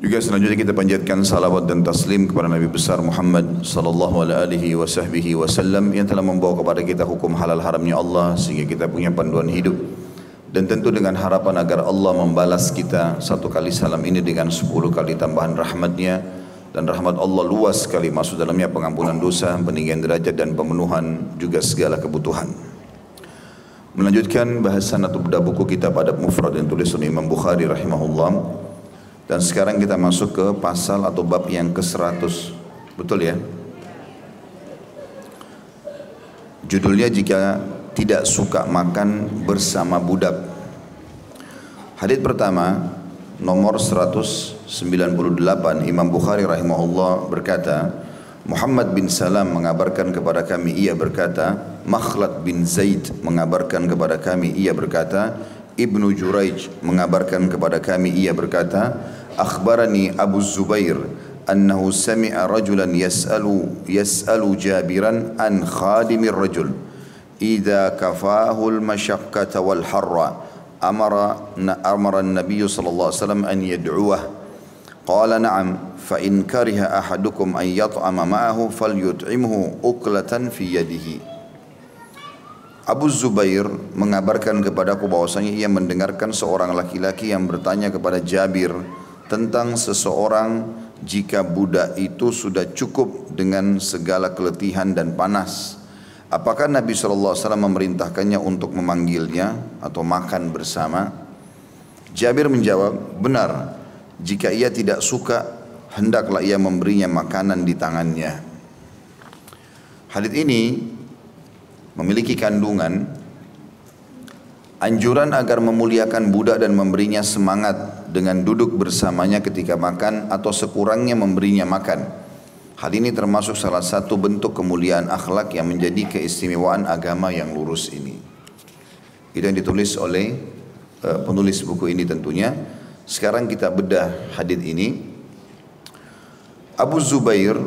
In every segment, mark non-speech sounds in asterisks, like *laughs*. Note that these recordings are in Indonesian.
Juga selanjutnya kita panjatkan salawat dan taslim kepada Nabi besar Muhammad sallallahu alaihi wasallam yang telah membawa kepada kita hukum halal haramnya Allah sehingga kita punya panduan hidup. Dan tentu dengan harapan agar Allah membalas kita satu kali salam ini dengan sepuluh kali tambahan rahmatnya dan rahmat Allah luas sekali masuk dalamnya pengampunan dosa, peninggian derajat dan pemenuhan juga segala kebutuhan. Melanjutkan bahasan atau bedah buku kita pada mufrad yang tulis oleh Imam Bukhari rahimahullah dan sekarang kita masuk ke pasal atau bab yang ke-100. Betul ya? Judulnya jika tidak suka makan bersama budak. Hadis pertama nomor 198 Imam Bukhari rahimahullah berkata Muhammad bin Salam mengabarkan kepada kami ia berkata Makhlad bin Zaid mengabarkan kepada kami ia berkata Ibnu Juraij mengabarkan kepada kami ia berkata Abu Zubair annahu sami'a rajulan yas'alu yas'alu Jabiran an khadimir rajul idza kafahu al-mashaqqata wal harra amara amara an-nabiy sallallahu alaihi wasallam an yad'uwah qala na'am fa in kariha ahadukum an yat'ama ma'ahu falyut'imhu uklatan fi yadihi Abu Zubair mengabarkan kepadaku bahwasanya ia mendengarkan seorang laki-laki yang bertanya kepada Jabir tentang seseorang jika budak itu sudah cukup dengan segala keletihan dan panas. Apakah Nabi SAW memerintahkannya untuk memanggilnya atau makan bersama? Jabir menjawab, benar. Jika ia tidak suka, hendaklah ia memberinya makanan di tangannya. Hadis ini memiliki kandungan anjuran agar memuliakan budak dan memberinya semangat dengan duduk bersamanya ketika makan atau sekurangnya memberinya makan. Hal ini termasuk salah satu bentuk kemuliaan akhlak yang menjadi keistimewaan agama yang lurus ini. Itu yang ditulis oleh uh, penulis buku ini tentunya. Sekarang kita bedah hadis ini. Abu Zubair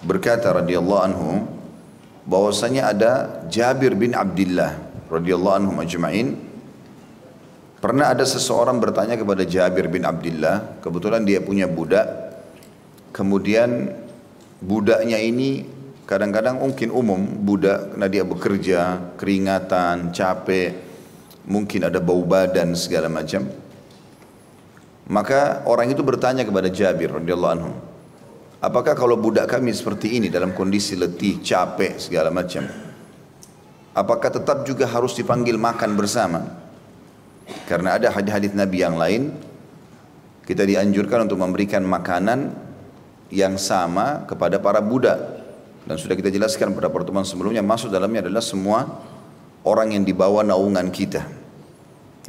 berkata radhiyallahu anhu bahwasanya ada Jabir bin Abdullah radhiyallahu anhu majma'in pernah ada seseorang bertanya kepada Jabir bin Abdullah kebetulan dia punya budak kemudian budaknya ini kadang-kadang mungkin umum budak karena dia bekerja keringatan capek mungkin ada bau badan segala macam maka orang itu bertanya kepada Jabir radhiyallahu anhu Apakah kalau budak kami seperti ini dalam kondisi letih, capek, segala macam, apakah tetap juga harus dipanggil makan bersama? Karena ada hadis-hadis Nabi yang lain, kita dianjurkan untuk memberikan makanan yang sama kepada para budak. Dan sudah kita jelaskan pada pertemuan sebelumnya, masuk dalamnya adalah semua orang yang dibawa naungan kita.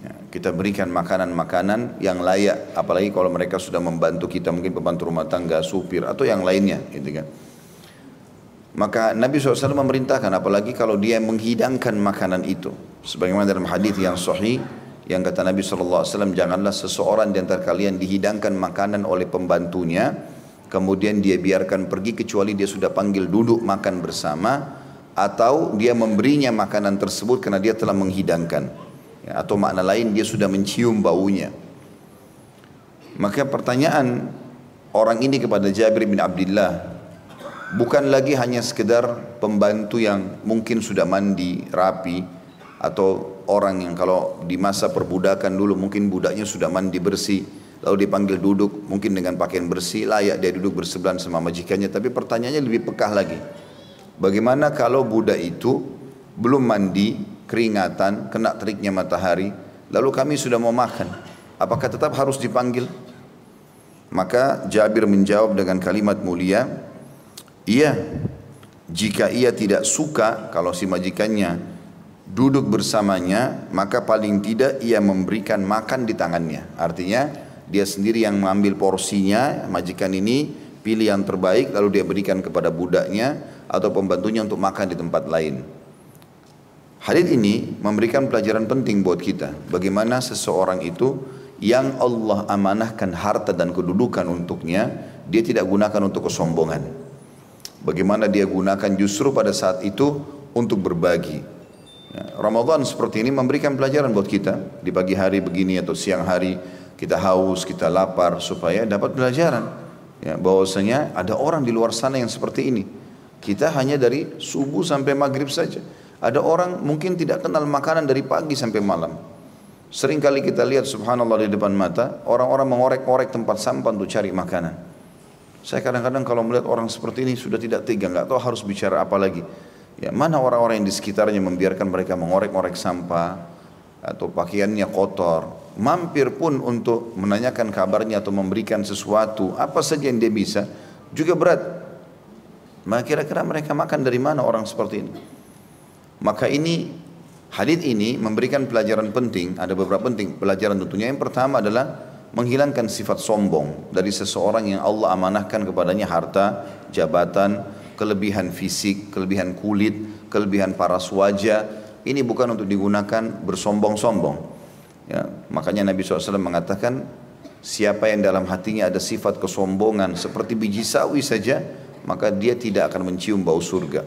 Ya, kita berikan makanan-makanan yang layak, apalagi kalau mereka sudah membantu kita, mungkin pembantu rumah tangga, supir atau yang lainnya, gitu kan. Maka Nabi SAW memerintahkan, apalagi kalau dia menghidangkan makanan itu, sebagaimana dalam hadis yang sahih, yang kata Nabi SAW, janganlah seseorang di antara kalian dihidangkan makanan oleh pembantunya, kemudian dia biarkan pergi kecuali dia sudah panggil duduk makan bersama, atau dia memberinya makanan tersebut karena dia telah menghidangkan. Ya, atau makna lain dia sudah mencium baunya. Maka pertanyaan orang ini kepada Jabir bin Abdullah bukan lagi hanya sekedar pembantu yang mungkin sudah mandi rapi atau orang yang kalau di masa perbudakan dulu mungkin budaknya sudah mandi bersih lalu dipanggil duduk mungkin dengan pakaian bersih layak dia duduk bersebelahan sama majikannya tapi pertanyaannya lebih pekah lagi bagaimana kalau budak itu belum mandi keringatan, kena teriknya matahari, lalu kami sudah mau makan. Apakah tetap harus dipanggil? Maka Jabir menjawab dengan kalimat mulia, iya, jika ia tidak suka kalau si majikannya duduk bersamanya, maka paling tidak ia memberikan makan di tangannya. Artinya dia sendiri yang mengambil porsinya, majikan ini pilih yang terbaik lalu dia berikan kepada budaknya atau pembantunya untuk makan di tempat lain. Hadis ini memberikan pelajaran penting buat kita. Bagaimana seseorang itu yang Allah amanahkan harta dan kedudukan untuknya, dia tidak gunakan untuk kesombongan. Bagaimana dia gunakan justru pada saat itu untuk berbagi. Ramadan seperti ini memberikan pelajaran buat kita. Di pagi hari begini atau siang hari kita haus, kita lapar supaya dapat pelajaran. Ya, bahwasanya ada orang di luar sana yang seperti ini. Kita hanya dari subuh sampai maghrib saja. Ada orang mungkin tidak kenal makanan dari pagi sampai malam. Sering kali kita lihat subhanallah di depan mata, orang-orang mengorek-orek tempat sampah untuk cari makanan. Saya kadang-kadang kalau melihat orang seperti ini sudah tidak tega, nggak tahu harus bicara apa lagi. Ya, mana orang-orang yang di sekitarnya membiarkan mereka mengorek-orek sampah atau pakaiannya kotor, mampir pun untuk menanyakan kabarnya atau memberikan sesuatu, apa saja yang dia bisa, juga berat. Maka kira-kira mereka makan dari mana orang seperti ini? Maka ini hadis ini memberikan pelajaran penting, ada beberapa penting pelajaran tentunya. Yang pertama adalah menghilangkan sifat sombong dari seseorang yang Allah amanahkan kepadanya harta, jabatan, kelebihan fisik, kelebihan kulit, kelebihan paras wajah. Ini bukan untuk digunakan bersombong-sombong. Ya, makanya Nabi SAW mengatakan siapa yang dalam hatinya ada sifat kesombongan seperti biji sawi saja maka dia tidak akan mencium bau surga.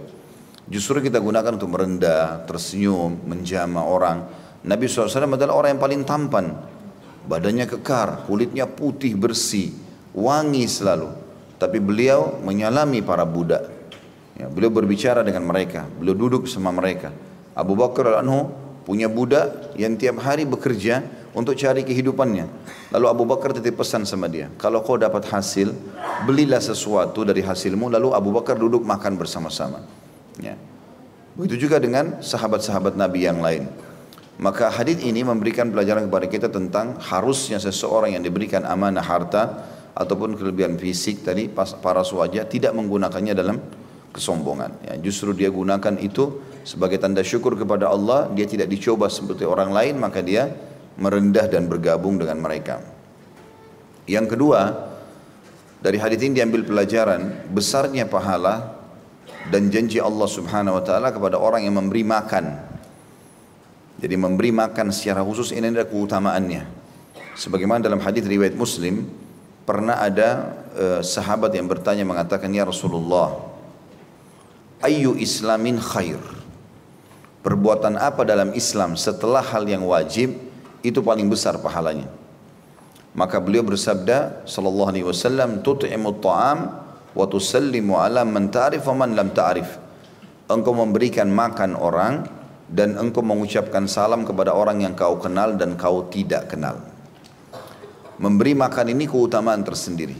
Justru kita gunakan untuk merendah, tersenyum, menjama orang. Nabi SAW adalah orang yang paling tampan. Badannya kekar, kulitnya putih bersih, wangi selalu. Tapi beliau menyalami para budak. Ya, beliau berbicara dengan mereka, beliau duduk sama mereka. Abu Bakar al-Anhu punya budak yang tiap hari bekerja untuk cari kehidupannya. Lalu Abu Bakar titip pesan sama dia, kalau kau dapat hasil, belilah sesuatu dari hasilmu, lalu Abu Bakar duduk makan bersama-sama. Ya. Begitu juga dengan sahabat-sahabat Nabi yang lain. Maka hadis ini memberikan pelajaran kepada kita tentang harusnya seseorang yang diberikan amanah harta ataupun kelebihan fisik tadi para wajah tidak menggunakannya dalam kesombongan. Ya, justru dia gunakan itu sebagai tanda syukur kepada Allah dia tidak dicoba seperti orang lain maka dia merendah dan bergabung dengan mereka. Yang kedua dari hadis ini diambil pelajaran besarnya pahala dan janji Allah subhanahu wa ta'ala kepada orang yang memberi makan. Jadi memberi makan secara khusus ini adalah keutamaannya. Sebagaimana dalam hadis riwayat muslim pernah ada uh, sahabat yang bertanya mengatakan ya Rasulullah ayu islamin khair perbuatan apa dalam Islam setelah hal yang wajib itu paling besar pahalanya. Maka beliau bersabda sallallahu alaihi wasallam tut'imu ta'am wa tusallimu ala man ta'rif wa man lam ta'rif. Engkau memberikan makan orang dan engkau mengucapkan salam kepada orang yang kau kenal dan kau tidak kenal. Memberi makan ini keutamaan tersendiri.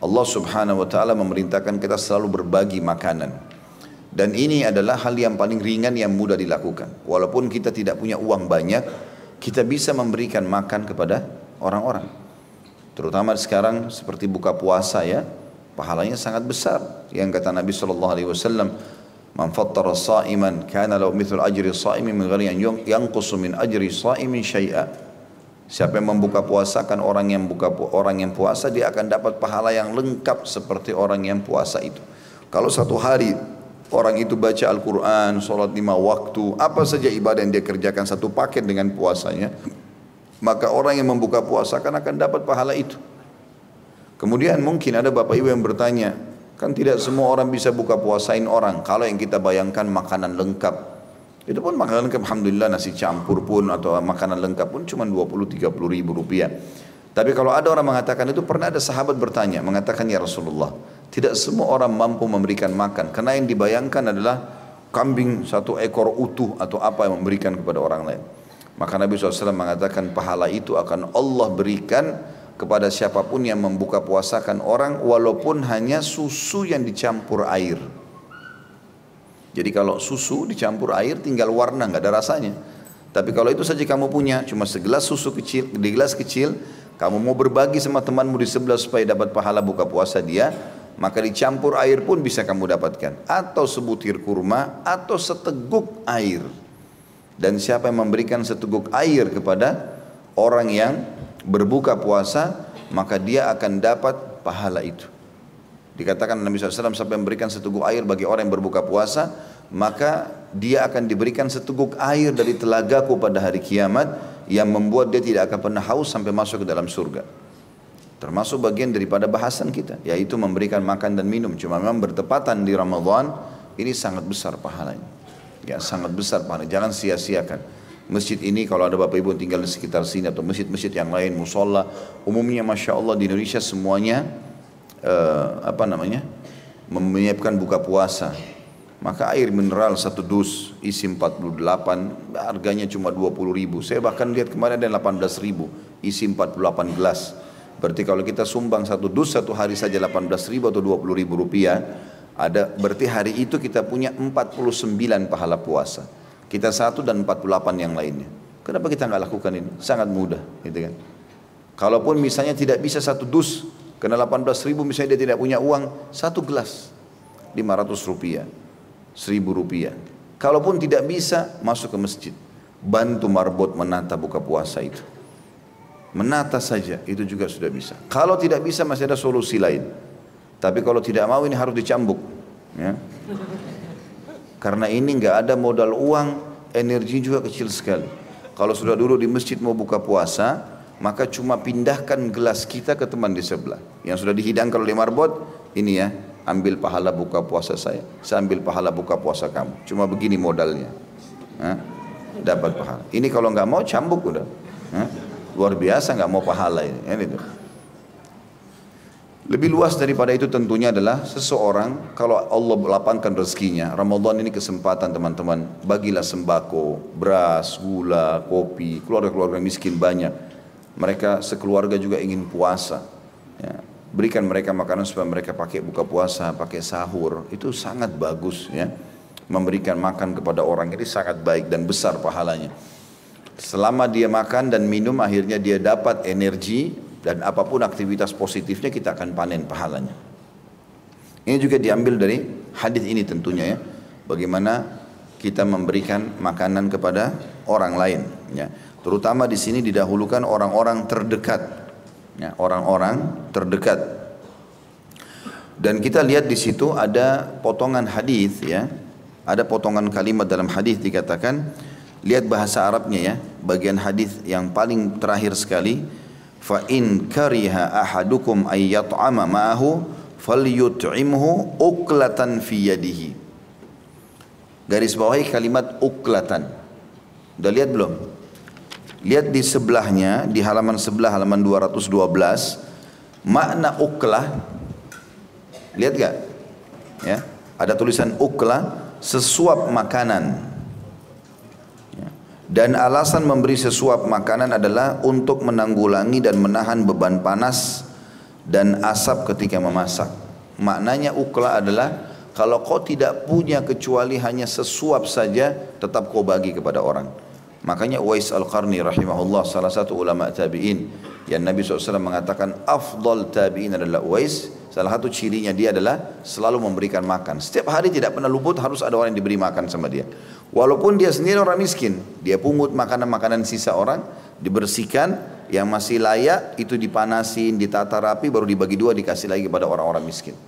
Allah Subhanahu wa taala memerintahkan kita selalu berbagi makanan. Dan ini adalah hal yang paling ringan yang mudah dilakukan. Walaupun kita tidak punya uang banyak, kita bisa memberikan makan kepada orang-orang. Terutama sekarang seperti buka puasa ya, pahalanya sangat besar. Yang kata Nabi sallallahu alaihi wasallam, "Man fattara sha'iman kana lahu mithlu ajri sha'imin min ghairi an yanqusu min ajri sha'imin syai'a." Siapa yang membuka puasa kan orang yang buka orang yang puasa dia akan dapat pahala yang lengkap seperti orang yang puasa itu. Kalau satu hari Orang itu baca Al-Quran, sholat lima waktu, apa saja ibadah yang dia kerjakan satu paket dengan puasanya. Maka orang yang membuka puasa kan akan dapat pahala itu. Kemudian mungkin ada bapak ibu yang bertanya, kan tidak semua orang bisa buka puasain orang. Kalau yang kita bayangkan makanan lengkap, itu pun makanan lengkap, Alhamdulillah nasi campur pun atau makanan lengkap pun cuma 20-30 ribu rupiah. Tapi kalau ada orang mengatakan itu pernah ada sahabat bertanya, mengatakan ya Rasulullah, tidak semua orang mampu memberikan makan karena yang dibayangkan adalah kambing satu ekor utuh atau apa yang memberikan kepada orang lain. Maka Nabi SAW mengatakan pahala itu akan Allah berikan kepada siapa pun yang membuka puasakan orang walaupun hanya susu yang dicampur air. Jadi kalau susu dicampur air tinggal warna nggak ada rasanya. Tapi kalau itu saja kamu punya cuma segelas susu kecil di gelas kecil kamu mau berbagi sama temanmu di sebelah supaya dapat pahala buka puasa dia maka dicampur air pun bisa kamu dapatkan. Atau sebutir kurma atau seteguk air. Dan siapa yang memberikan seteguk air kepada orang yang berbuka puasa maka dia akan dapat pahala itu. Dikatakan Nabi SAW sampai memberikan seteguk air bagi orang yang berbuka puasa maka dia akan diberikan seteguk air dari telagaku pada hari kiamat yang membuat dia tidak akan pernah haus sampai masuk ke dalam surga Termasuk bagian daripada bahasan kita, yaitu memberikan makan dan minum. Cuma memang bertepatan di Ramadan, ini sangat besar pahalanya. Ya, sangat besar pahalanya. Jangan sia-siakan. masjid ini kalau ada bapak ibu tinggal di sekitar sini atau masjid-masjid yang lain musola umumnya masya Allah di Indonesia semuanya uh, apa namanya menyiapkan buka puasa maka air mineral satu dus isi 48 harganya cuma 20 ribu saya bahkan lihat kemarin ada 18 ribu isi 48 gelas berarti kalau kita sumbang satu dus satu hari saja 18 ribu atau 20 ribu rupiah ada berarti hari itu kita punya 49 pahala puasa kita satu dan 48 yang lainnya. Kenapa kita nggak lakukan ini? Sangat mudah, gitu kan? Kalaupun misalnya tidak bisa satu dus, kena 18 ribu misalnya dia tidak punya uang, satu gelas 500 rupiah, 1000 rupiah. Kalaupun tidak bisa, masuk ke masjid. Bantu marbot menata buka puasa itu. Menata saja, itu juga sudah bisa. Kalau tidak bisa masih ada solusi lain. Tapi kalau tidak mau ini harus dicambuk. Ya. Karena ini nggak ada modal uang, energi juga kecil sekali. Kalau sudah dulu di masjid mau buka puasa, maka cuma pindahkan gelas kita ke teman di sebelah. Yang sudah dihidangkan oleh marbot, ini ya, ambil pahala buka puasa saya, saya ambil pahala buka puasa kamu. Cuma begini modalnya. Hah? Dapat pahala. Ini kalau nggak mau cambuk udah. Hah? Luar biasa nggak mau pahala ini. ini tuh. Lebih luas daripada itu tentunya adalah seseorang kalau Allah lapangkan rezekinya, Ramadan ini kesempatan teman-teman, bagilah sembako, beras, gula, kopi, keluarga-keluarga miskin banyak. Mereka sekeluarga juga ingin puasa. Ya. Berikan mereka makanan supaya mereka pakai buka puasa, pakai sahur. Itu sangat bagus ya. Memberikan makan kepada orang ini sangat baik dan besar pahalanya. Selama dia makan dan minum akhirnya dia dapat energi dan apa pun aktivitas positifnya kita akan panen pahalanya. Ini juga diambil dari hadis ini tentunya ya. Bagaimana kita memberikan makanan kepada orang lain ya. Terutama di sini didahulukan orang-orang terdekat. Ya, orang-orang terdekat. Dan kita lihat di situ ada potongan hadis ya. Ada potongan kalimat dalam hadis dikatakan lihat bahasa Arabnya ya. Bagian hadis yang paling terakhir sekali. Fa in kariha ahadukum ay yat'ama ma'ahu falyut'imhu uklatan fi yadihi. Garis bawahi kalimat uklatan udah lihat belum? Lihat di sebelahnya di halaman sebelah halaman 212 makna uklah lihat gak ya. Ada tulisan uklah sesuap makanan dan alasan memberi sesuap makanan adalah untuk menanggulangi dan menahan beban panas dan asap ketika memasak. Maknanya ukla adalah kalau kau tidak punya kecuali hanya sesuap saja, tetap kau bagi kepada orang. Makanya Uwais Al-Qarni rahimahullah salah satu ulama tabi'in yang Nabi SAW mengatakan afdal tabi'in adalah Uwais salah satu cirinya dia adalah selalu memberikan makan setiap hari tidak pernah luput harus ada orang yang diberi makan sama dia Walaupun dia sendiri orang miskin, dia pungut makanan-makanan sisa orang, dibersihkan, yang masih layak itu dipanasin, ditata rapi, baru dibagi dua dikasih lagi kepada orang-orang miskin.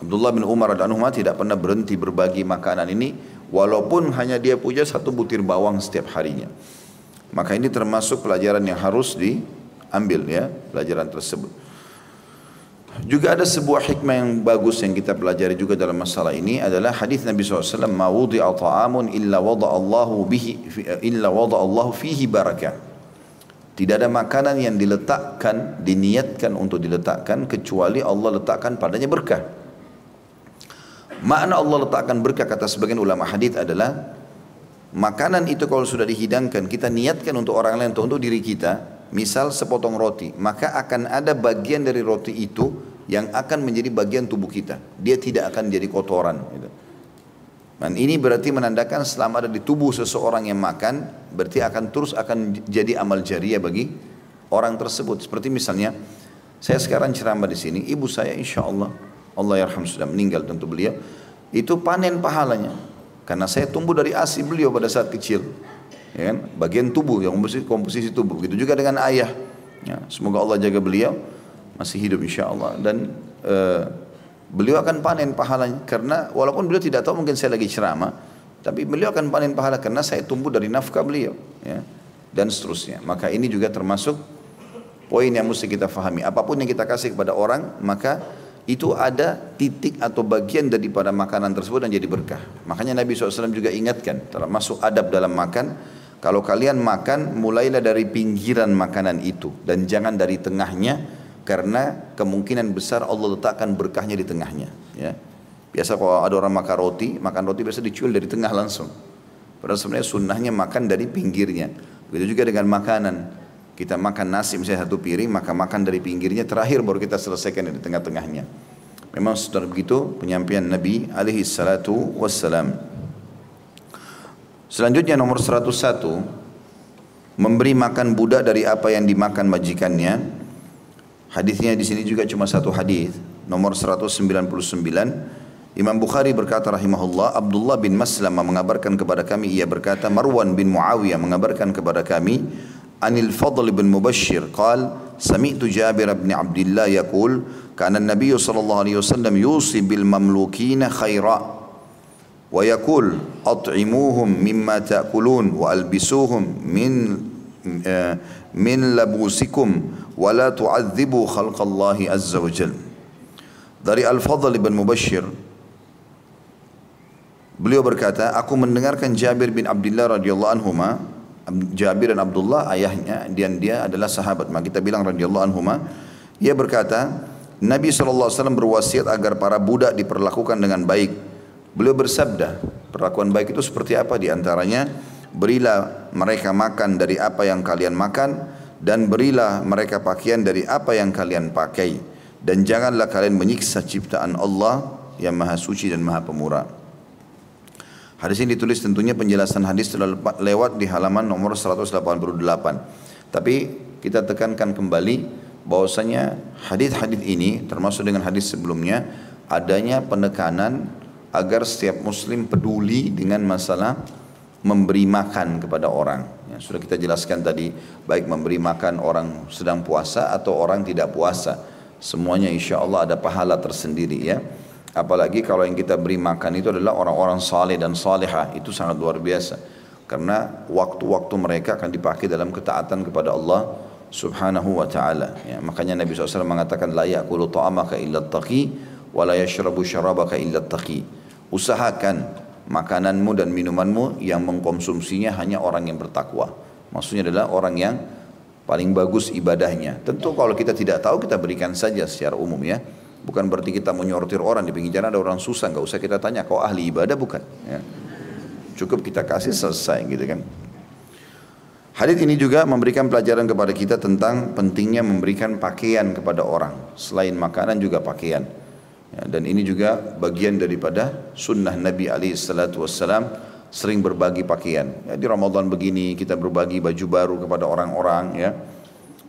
Abdullah bin Umar dan Umar tidak pernah berhenti berbagi makanan ini, walaupun hanya dia punya satu butir bawang setiap harinya. Maka ini termasuk pelajaran yang harus diambil ya, pelajaran tersebut. Juga ada sebuah hikmah yang bagus yang kita pelajari juga dalam masalah ini adalah hadis Nabi SAW ma wudi'a ta'amun illa wada Allahu bihi illa wada Allahu fihi barakah. Tidak ada makanan yang diletakkan, diniatkan untuk diletakkan kecuali Allah letakkan padanya berkah. Makna Allah letakkan berkah kata sebagian ulama hadis adalah makanan itu kalau sudah dihidangkan kita niatkan untuk orang lain untuk, untuk diri kita misal sepotong roti, maka akan ada bagian dari roti itu yang akan menjadi bagian tubuh kita. Dia tidak akan jadi kotoran. Gitu. Dan ini berarti menandakan selama ada di tubuh seseorang yang makan, berarti akan terus akan jadi amal jariah bagi orang tersebut. Seperti misalnya, saya sekarang ceramah di sini, ibu saya insya Allah, Allah yarham sudah meninggal tentu beliau, itu panen pahalanya. Karena saya tumbuh dari asi beliau pada saat kecil ya kan? bagian tubuh yang komposisi, komposisi tubuh. Begitu juga dengan ayah. Ya, semoga Allah jaga beliau masih hidup insya Allah dan uh, beliau akan panen pahalanya karena walaupun beliau tidak tahu mungkin saya lagi ceramah tapi beliau akan panen pahala karena saya tumbuh dari nafkah beliau ya dan seterusnya maka ini juga termasuk poin yang mesti kita fahami apa pun yang kita kasih kepada orang maka itu ada titik atau bagian daripada makanan tersebut dan jadi berkah makanya Nabi SAW juga ingatkan termasuk adab dalam makan kalau kalian makan mulailah dari pinggiran makanan itu dan jangan dari tengahnya karena kemungkinan besar Allah letakkan berkahnya di tengahnya ya. Biasa kalau ada orang makan roti, makan roti biasa dicuil dari tengah langsung. Padahal sebenarnya sunnahnya makan dari pinggirnya. Begitu juga dengan makanan. Kita makan nasi misalnya satu piring, maka makan dari pinggirnya, terakhir baru kita selesaikan dari tengah-tengahnya. Memang sudah begitu penyampaian Nabi alaihi salatu wassalam. Selanjutnya nomor 101 memberi makan budak dari apa yang dimakan majikannya. Hadisnya di sini juga cuma satu hadis, nomor 199 Imam Bukhari berkata rahimahullah, Abdullah bin Maslamah mengabarkan kepada kami, ia berkata, Marwan bin Muawiyah mengabarkan kepada kami, Anil Fadl bin Mubashir, qal, Sami'tu Jabir bin Abdullah yakul, Kana Nabi sallallahu alaihi wasallam yusi bil mamlukina khaira, wa yakul, At'imuhum mimma ta'kulun, wa albisuhum min, uh, min labusikum, wa la tu'adzibu khalqallahi azza wa jal. Dari Al-Fadl bin Mubashir, Beliau berkata, aku mendengarkan Jabir bin Abdullah radhiyallahu anhu Jabir dan Abdullah ayahnya dan dia adalah sahabat. Maka kita bilang radhiyallahu anhu ia berkata, Nabi SAW berwasiat agar para budak diperlakukan dengan baik. Beliau bersabda, perlakuan baik itu seperti apa di antaranya? Berilah mereka makan dari apa yang kalian makan dan berilah mereka pakaian dari apa yang kalian pakai dan janganlah kalian menyiksa ciptaan Allah yang maha suci dan maha pemurah. Hadis ini ditulis tentunya penjelasan hadis telah lewat di halaman nomor 188. Tapi kita tekankan kembali bahwasanya hadis-hadis ini termasuk dengan hadis sebelumnya adanya penekanan agar setiap muslim peduli dengan masalah memberi makan kepada orang. Ya, sudah kita jelaskan tadi baik memberi makan orang sedang puasa atau orang tidak puasa. Semuanya insya Allah ada pahala tersendiri ya. Apalagi kalau yang kita beri makan itu adalah orang-orang saleh dan salehah, itu sangat luar biasa. Karena waktu-waktu mereka akan dipakai dalam ketaatan kepada Allah Subhanahu wa taala. Ya, makanya Nabi SAW mengatakan la ya'kulu ta'amaka illa taqi wa la yashrabu syarabaka illa taqi. Usahakan makananmu dan minumanmu yang mengkonsumsinya hanya orang yang bertakwa. Maksudnya adalah orang yang paling bagus ibadahnya. Tentu kalau kita tidak tahu kita berikan saja secara umum ya. Bukan berarti kita menyortir orang di pinggir jalan ada orang susah, nggak usah kita tanya kau ahli ibadah bukan. Ya. Cukup kita kasih selesai gitu kan. Hadis ini juga memberikan pelajaran kepada kita tentang pentingnya memberikan pakaian kepada orang. Selain makanan juga pakaian. Ya, dan ini juga bagian daripada sunnah Nabi SAW sering berbagi pakaian. Ya, di Ramadan begini kita berbagi baju baru kepada orang-orang ya.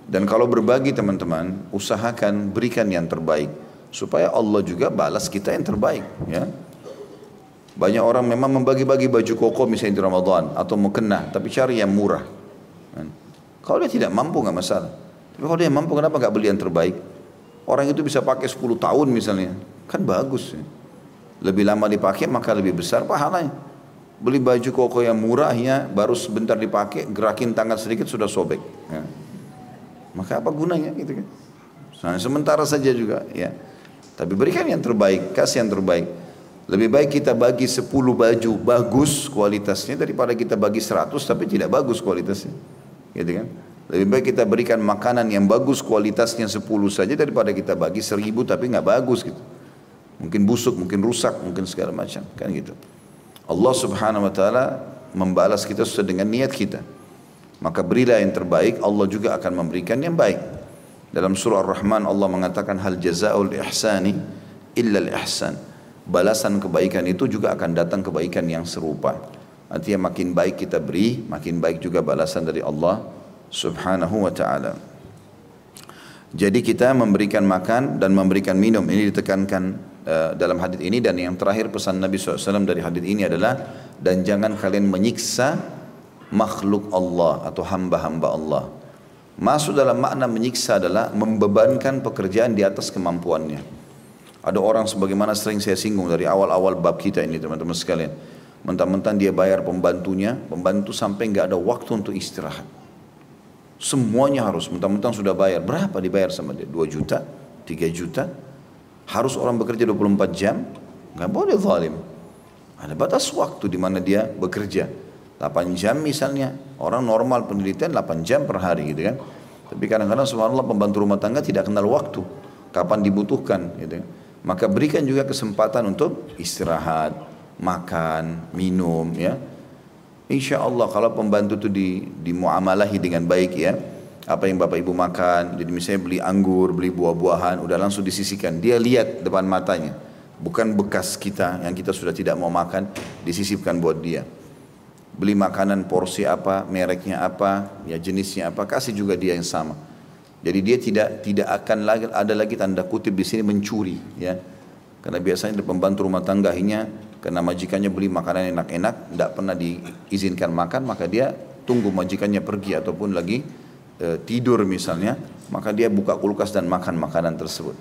Dan kalau berbagi teman-teman, usahakan berikan yang terbaik supaya Allah juga balas kita yang terbaik ya banyak orang memang membagi-bagi baju koko misalnya di Ramadan atau mukena tapi cari yang murah kan? kalau dia tidak mampu nggak masalah tapi kalau dia mampu kenapa nggak beli yang terbaik orang itu bisa pakai 10 tahun misalnya kan bagus ya. lebih lama dipakai maka lebih besar pahalanya beli baju koko yang murahnya baru sebentar dipakai gerakin tangan sedikit sudah sobek ya. maka apa gunanya gitu kan nah, sementara saja juga ya tapi berikan yang terbaik, kasih yang terbaik. Lebih baik kita bagi 10 baju bagus kualitasnya daripada kita bagi 100 tapi tidak bagus kualitasnya. Gitu kan? Lebih baik kita berikan makanan yang bagus kualitasnya 10 saja daripada kita bagi 1000 tapi nggak bagus gitu. Mungkin busuk, mungkin rusak, mungkin segala macam, kan gitu. Allah Subhanahu wa taala membalas kita sesuai dengan niat kita. Maka berilah yang terbaik, Allah juga akan memberikan yang baik. Dalam surah Ar-Rahman Allah mengatakan hal jazaul ihsani illa al-ihsan. Balasan kebaikan itu juga akan datang kebaikan yang serupa. Artinya makin baik kita beri, makin baik juga balasan dari Allah Subhanahu wa taala. Jadi kita memberikan makan dan memberikan minum ini ditekankan uh, dalam hadis ini dan yang terakhir pesan Nabi SAW dari hadis ini adalah dan jangan kalian menyiksa makhluk Allah atau hamba-hamba Allah. Masuk dalam makna menyiksa adalah membebankan pekerjaan di atas kemampuannya. Ada orang sebagaimana sering saya singgung dari awal-awal bab kita ini teman-teman sekalian. Mentang-mentang dia bayar pembantunya, pembantu sampai nggak ada waktu untuk istirahat. Semuanya harus, mentang-mentang sudah bayar. Berapa dibayar sama dia? 2 juta? 3 juta? Harus orang bekerja 24 jam? Nggak boleh zalim. Ada batas waktu di mana dia bekerja. 8 jam misalnya. Orang normal penelitian 8 jam per hari gitu kan. Tapi kadang-kadang subhanallah pembantu rumah tangga tidak kenal waktu. Kapan dibutuhkan gitu kan. Maka berikan juga kesempatan untuk istirahat, makan, minum ya. Insya Allah kalau pembantu itu di, dimuamalahi dengan baik ya. Apa yang bapak ibu makan, jadi misalnya beli anggur, beli buah-buahan, udah langsung disisihkan. Dia lihat depan matanya. Bukan bekas kita yang kita sudah tidak mau makan, disisipkan buat dia. Beli makanan porsi apa, mereknya apa, ya jenisnya apa, kasih juga dia yang sama. Jadi dia tidak tidak akan lagi ada lagi tanda kutip di sini mencuri ya. Karena biasanya pembantu rumah tangga akhirnya karena majikannya beli makanan enak-enak, tidak pernah diizinkan makan, maka dia tunggu majikannya pergi ataupun lagi e, tidur misalnya, maka dia buka kulkas dan makan makanan tersebut.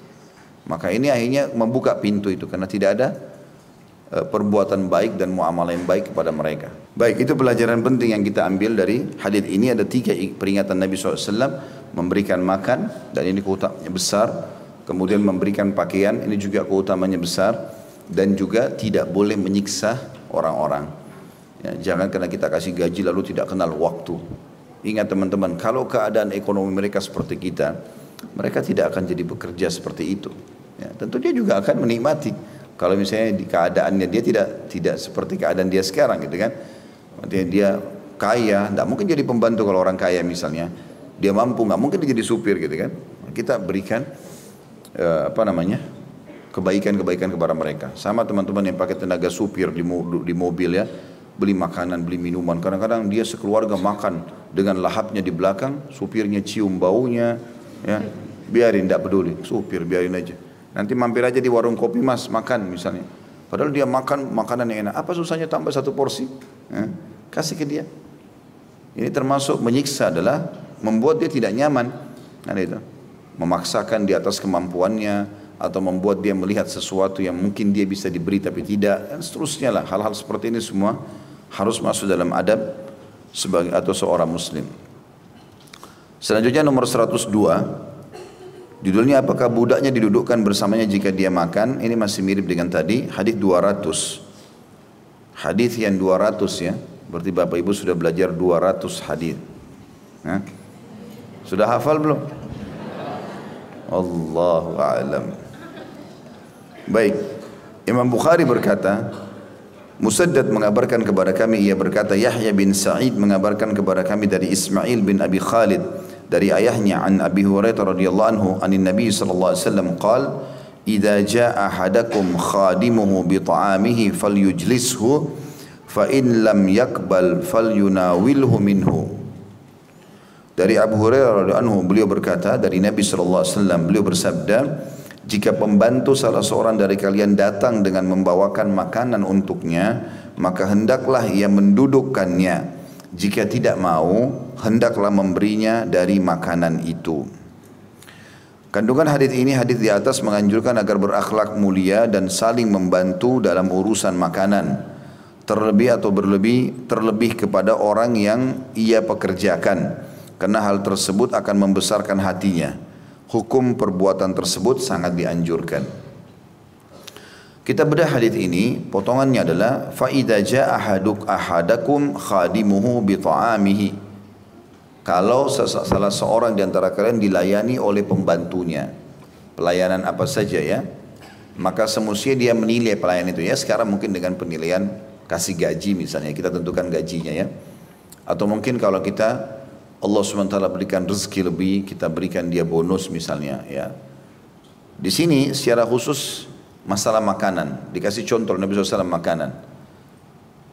Maka ini akhirnya membuka pintu itu karena tidak ada e, perbuatan baik dan muamalah yang baik kepada mereka. Baik, itu pelajaran penting yang kita ambil dari hadis ini ada tiga peringatan Nabi SAW memberikan makan dan ini keutamanya besar kemudian memberikan pakaian ini juga keutamanya besar dan juga tidak boleh menyiksa orang-orang. Ya, jangan karena kita kasih gaji lalu tidak kenal waktu. Ingat teman-teman kalau keadaan ekonomi mereka seperti kita mereka tidak akan jadi bekerja seperti itu. Ya, tentu dia juga akan menikmati. Kalau misalnya di keadaannya dia tidak tidak seperti keadaan dia sekarang gitu kan? Artinya dia kaya, tidak mungkin jadi pembantu kalau orang kaya misalnya. Dia mampu nggak mungkin dia jadi supir gitu kan? Kita berikan uh, apa namanya kebaikan-kebaikan kepada mereka. Sama teman-teman yang pakai tenaga supir di, di mobil ya beli makanan beli minuman. Kadang-kadang dia sekeluarga makan dengan lahapnya di belakang supirnya cium baunya ya. Biarin tidak peduli. Supir biarin aja. Nanti mampir aja di warung kopi mas makan misalnya. Padahal dia makan makanan yang enak. Apa susahnya tambah satu porsi? Ya? kasih ke dia. Ini termasuk menyiksa adalah membuat dia tidak nyaman. Kan itu. Memaksakan di atas kemampuannya atau membuat dia melihat sesuatu yang mungkin dia bisa diberi tapi tidak dan seterusnya lah hal-hal seperti ini semua harus masuk dalam adab sebagai atau seorang muslim. Selanjutnya nomor 102 Judulnya apakah budaknya didudukkan bersamanya jika dia makan? Ini masih mirip dengan tadi, hadis 200. Hadis yang 200 ya. Berarti Bapak Ibu sudah belajar 200 hadis. Sudah hafal belum? Allahu a'lam. Baik. Imam Bukhari berkata, Musaddad mengabarkan kepada kami ia berkata Yahya bin Sa'id mengabarkan kepada kami dari Ismail bin Abi Khalid dari ayahnya an Abi Hurairah radhiyallahu anhu anin Nabi sallallahu alaihi wasallam qala idza jaa ahadakum khadimuhu bi ta'amihi falyujlishu fa in lam yakbal falyunawilhu minhu dari Abu Hurairah anhu beliau berkata dari Nabi sallallahu alaihi wasallam beliau bersabda jika pembantu salah seorang dari kalian datang dengan membawakan makanan untuknya maka hendaklah ia mendudukkannya. Jika tidak mau hendaklah memberinya dari makanan itu. Kandungan hadis ini hadis di atas menganjurkan agar berakhlak mulia dan saling membantu dalam urusan makanan. Terlebih atau berlebih terlebih kepada orang yang ia pekerjakan karena hal tersebut akan membesarkan hatinya. Hukum perbuatan tersebut sangat dianjurkan. Kita bedah hadis ini, potongannya adalah faida jaa ahaduk ahadakum khadimuhu bi ta'amihi. Kalau salah seorang di antara kalian dilayani oleh pembantunya, pelayanan apa saja ya, maka semestinya dia menilai pelayanan itu ya. Sekarang mungkin dengan penilaian kasih gaji misalnya, kita tentukan gajinya ya. Atau mungkin kalau kita Allah SWT berikan rezeki lebih, kita berikan dia bonus misalnya ya. Di sini secara khusus masalah makanan, dikasih contoh Nabi SAW makanan.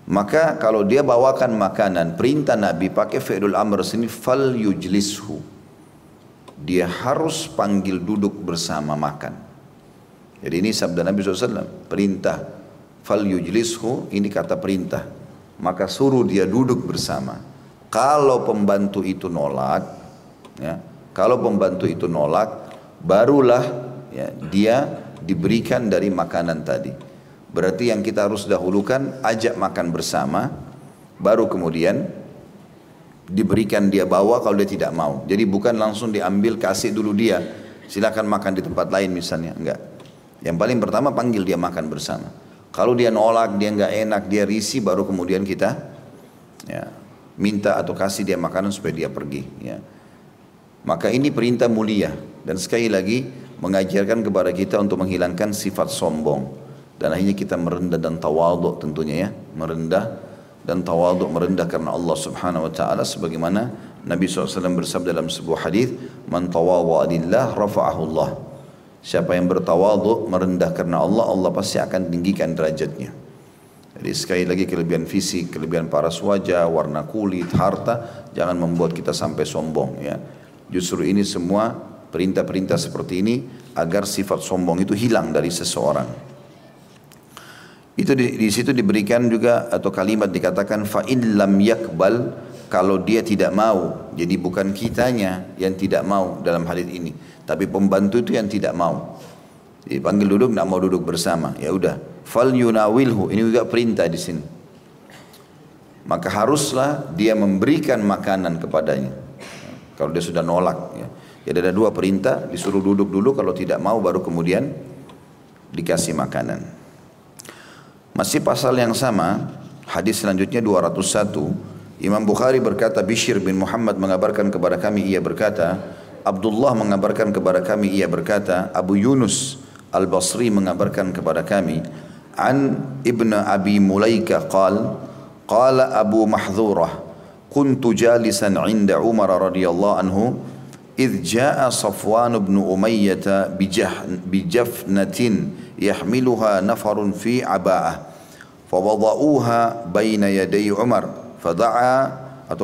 Maka kalau dia bawakan makanan, perintah Nabi pakai fi'lul amr sini fal yujlishu. Dia harus panggil duduk bersama makan. Jadi ini sabda Nabi SAW, perintah fal yujlishu ini kata perintah. Maka suruh dia duduk bersama. Kalau pembantu itu nolak, ya, kalau pembantu itu nolak, barulah ya, dia diberikan dari makanan tadi. Berarti yang kita harus dahulukan ajak makan bersama, baru kemudian diberikan dia bawa kalau dia tidak mau. Jadi bukan langsung diambil kasih dulu dia, silakan makan di tempat lain misalnya, enggak. Yang paling pertama panggil dia makan bersama. Kalau dia nolak, dia enggak enak, dia risih, baru kemudian kita Ya, minta atau kasih dia makanan supaya dia pergi. Ya. Maka ini perintah mulia dan sekali lagi mengajarkan kepada kita untuk menghilangkan sifat sombong dan akhirnya kita merendah dan tawaduk tentunya ya merendah dan tawaduk merendah karena Allah Subhanahu wa taala sebagaimana Nabi SAW bersabda dalam sebuah hadis man tawadha lillah siapa yang bertawaduk merendah karena Allah Allah pasti akan tinggikan derajatnya jadi sekali lagi kelebihan fisik, kelebihan paras wajah, warna kulit, harta jangan membuat kita sampai sombong ya. Justru ini semua perintah-perintah seperti ini agar sifat sombong itu hilang dari seseorang. Itu di, di situ diberikan juga atau kalimat dikatakan fa lam yakbal kalau dia tidak mau. Jadi bukan kitanya yang tidak mau dalam hadis ini, tapi pembantu itu yang tidak mau. Dipanggil duduk, tidak mau duduk bersama. Ya udah, fal yunawilhu. Ini juga perintah di sini. Maka haruslah dia memberikan makanan kepadanya. Kalau dia sudah nolak. Ya. Jadi ada dua perintah, disuruh duduk dulu, kalau tidak mau baru kemudian dikasih makanan. Masih pasal yang sama, hadis selanjutnya 201, Imam Bukhari berkata, Bishir bin Muhammad mengabarkan kepada kami, ia berkata, Abdullah mengabarkan kepada kami, ia berkata, Abu Yunus Al-Basri mengabarkan kepada kami an Ibn Abi Mulaika qal qala Abu Mahdhurah kuntu jalisan 'inda Umar radhiyallahu anhu إذ جاء صفوان بن أمية بجفنة يحملها نفر في عباءة فوضعوها بين يدي عمر فدعا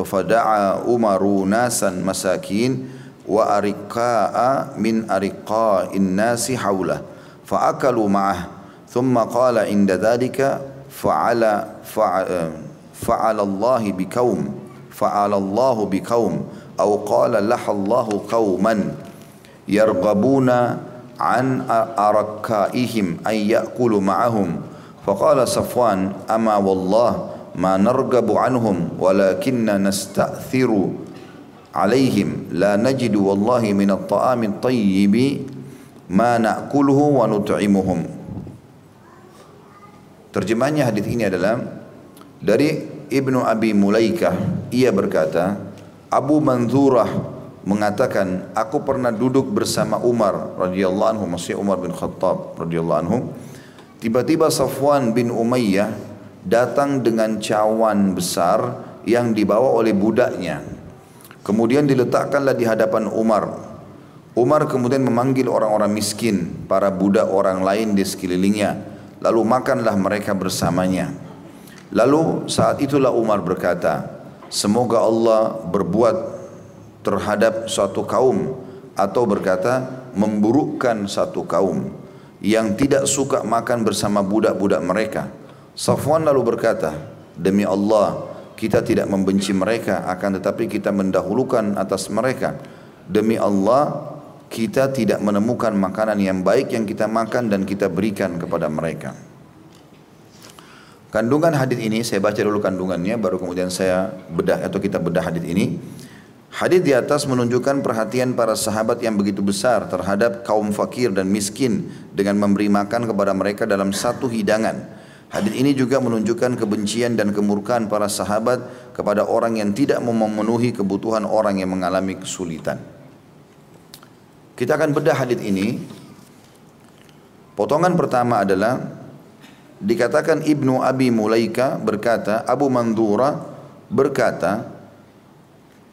فدعا عمر ناسا مساكين وأرقاء من أرقاء الناس حوله فأكلوا معه ثم قال عند ذلك فعل فعل, فعل الله بكوم فعل الله بكوم أو قال لح الله قوما يرغبون عن أركائهم أن يأكلوا معهم فقال صفوان أما والله ما نرغب عنهم ولكن نستأثر عليهم لا نجد والله من الطعام الطيب na'kuluhu wa nut'imuhum. Terjemahnya hadis ini adalah dari Ibnu Abi Mulaikah ia berkata Abu Manzurah mengatakan aku pernah duduk bersama Umar radhiyallahu anhu maksudnya Umar bin Khattab radhiyallahu anhu. Tiba-tiba Safwan bin Umayyah datang dengan cawan besar yang dibawa oleh budaknya. Kemudian diletakkanlah di hadapan Umar. Umar kemudian memanggil orang-orang miskin, para budak orang lain di sekelilingnya. Lalu makanlah mereka bersamanya. Lalu saat itulah Umar berkata, Semoga Allah berbuat terhadap suatu kaum atau berkata memburukkan satu kaum yang tidak suka makan bersama budak-budak mereka. Safwan lalu berkata, Demi Allah, kita tidak membenci mereka akan tetapi kita mendahulukan atas mereka. Demi Allah, kita tidak menemukan makanan yang baik yang kita makan dan kita berikan kepada mereka. Kandungan hadis ini saya baca dulu kandungannya baru kemudian saya bedah atau kita bedah hadis ini. Hadis di atas menunjukkan perhatian para sahabat yang begitu besar terhadap kaum fakir dan miskin dengan memberi makan kepada mereka dalam satu hidangan. Hadis ini juga menunjukkan kebencian dan kemurkaan para sahabat kepada orang yang tidak memenuhi kebutuhan orang yang mengalami kesulitan. Kita akan bedah hadis ini. Potongan pertama adalah dikatakan Ibnu Abi Mulaika berkata, Abu Mandura berkata,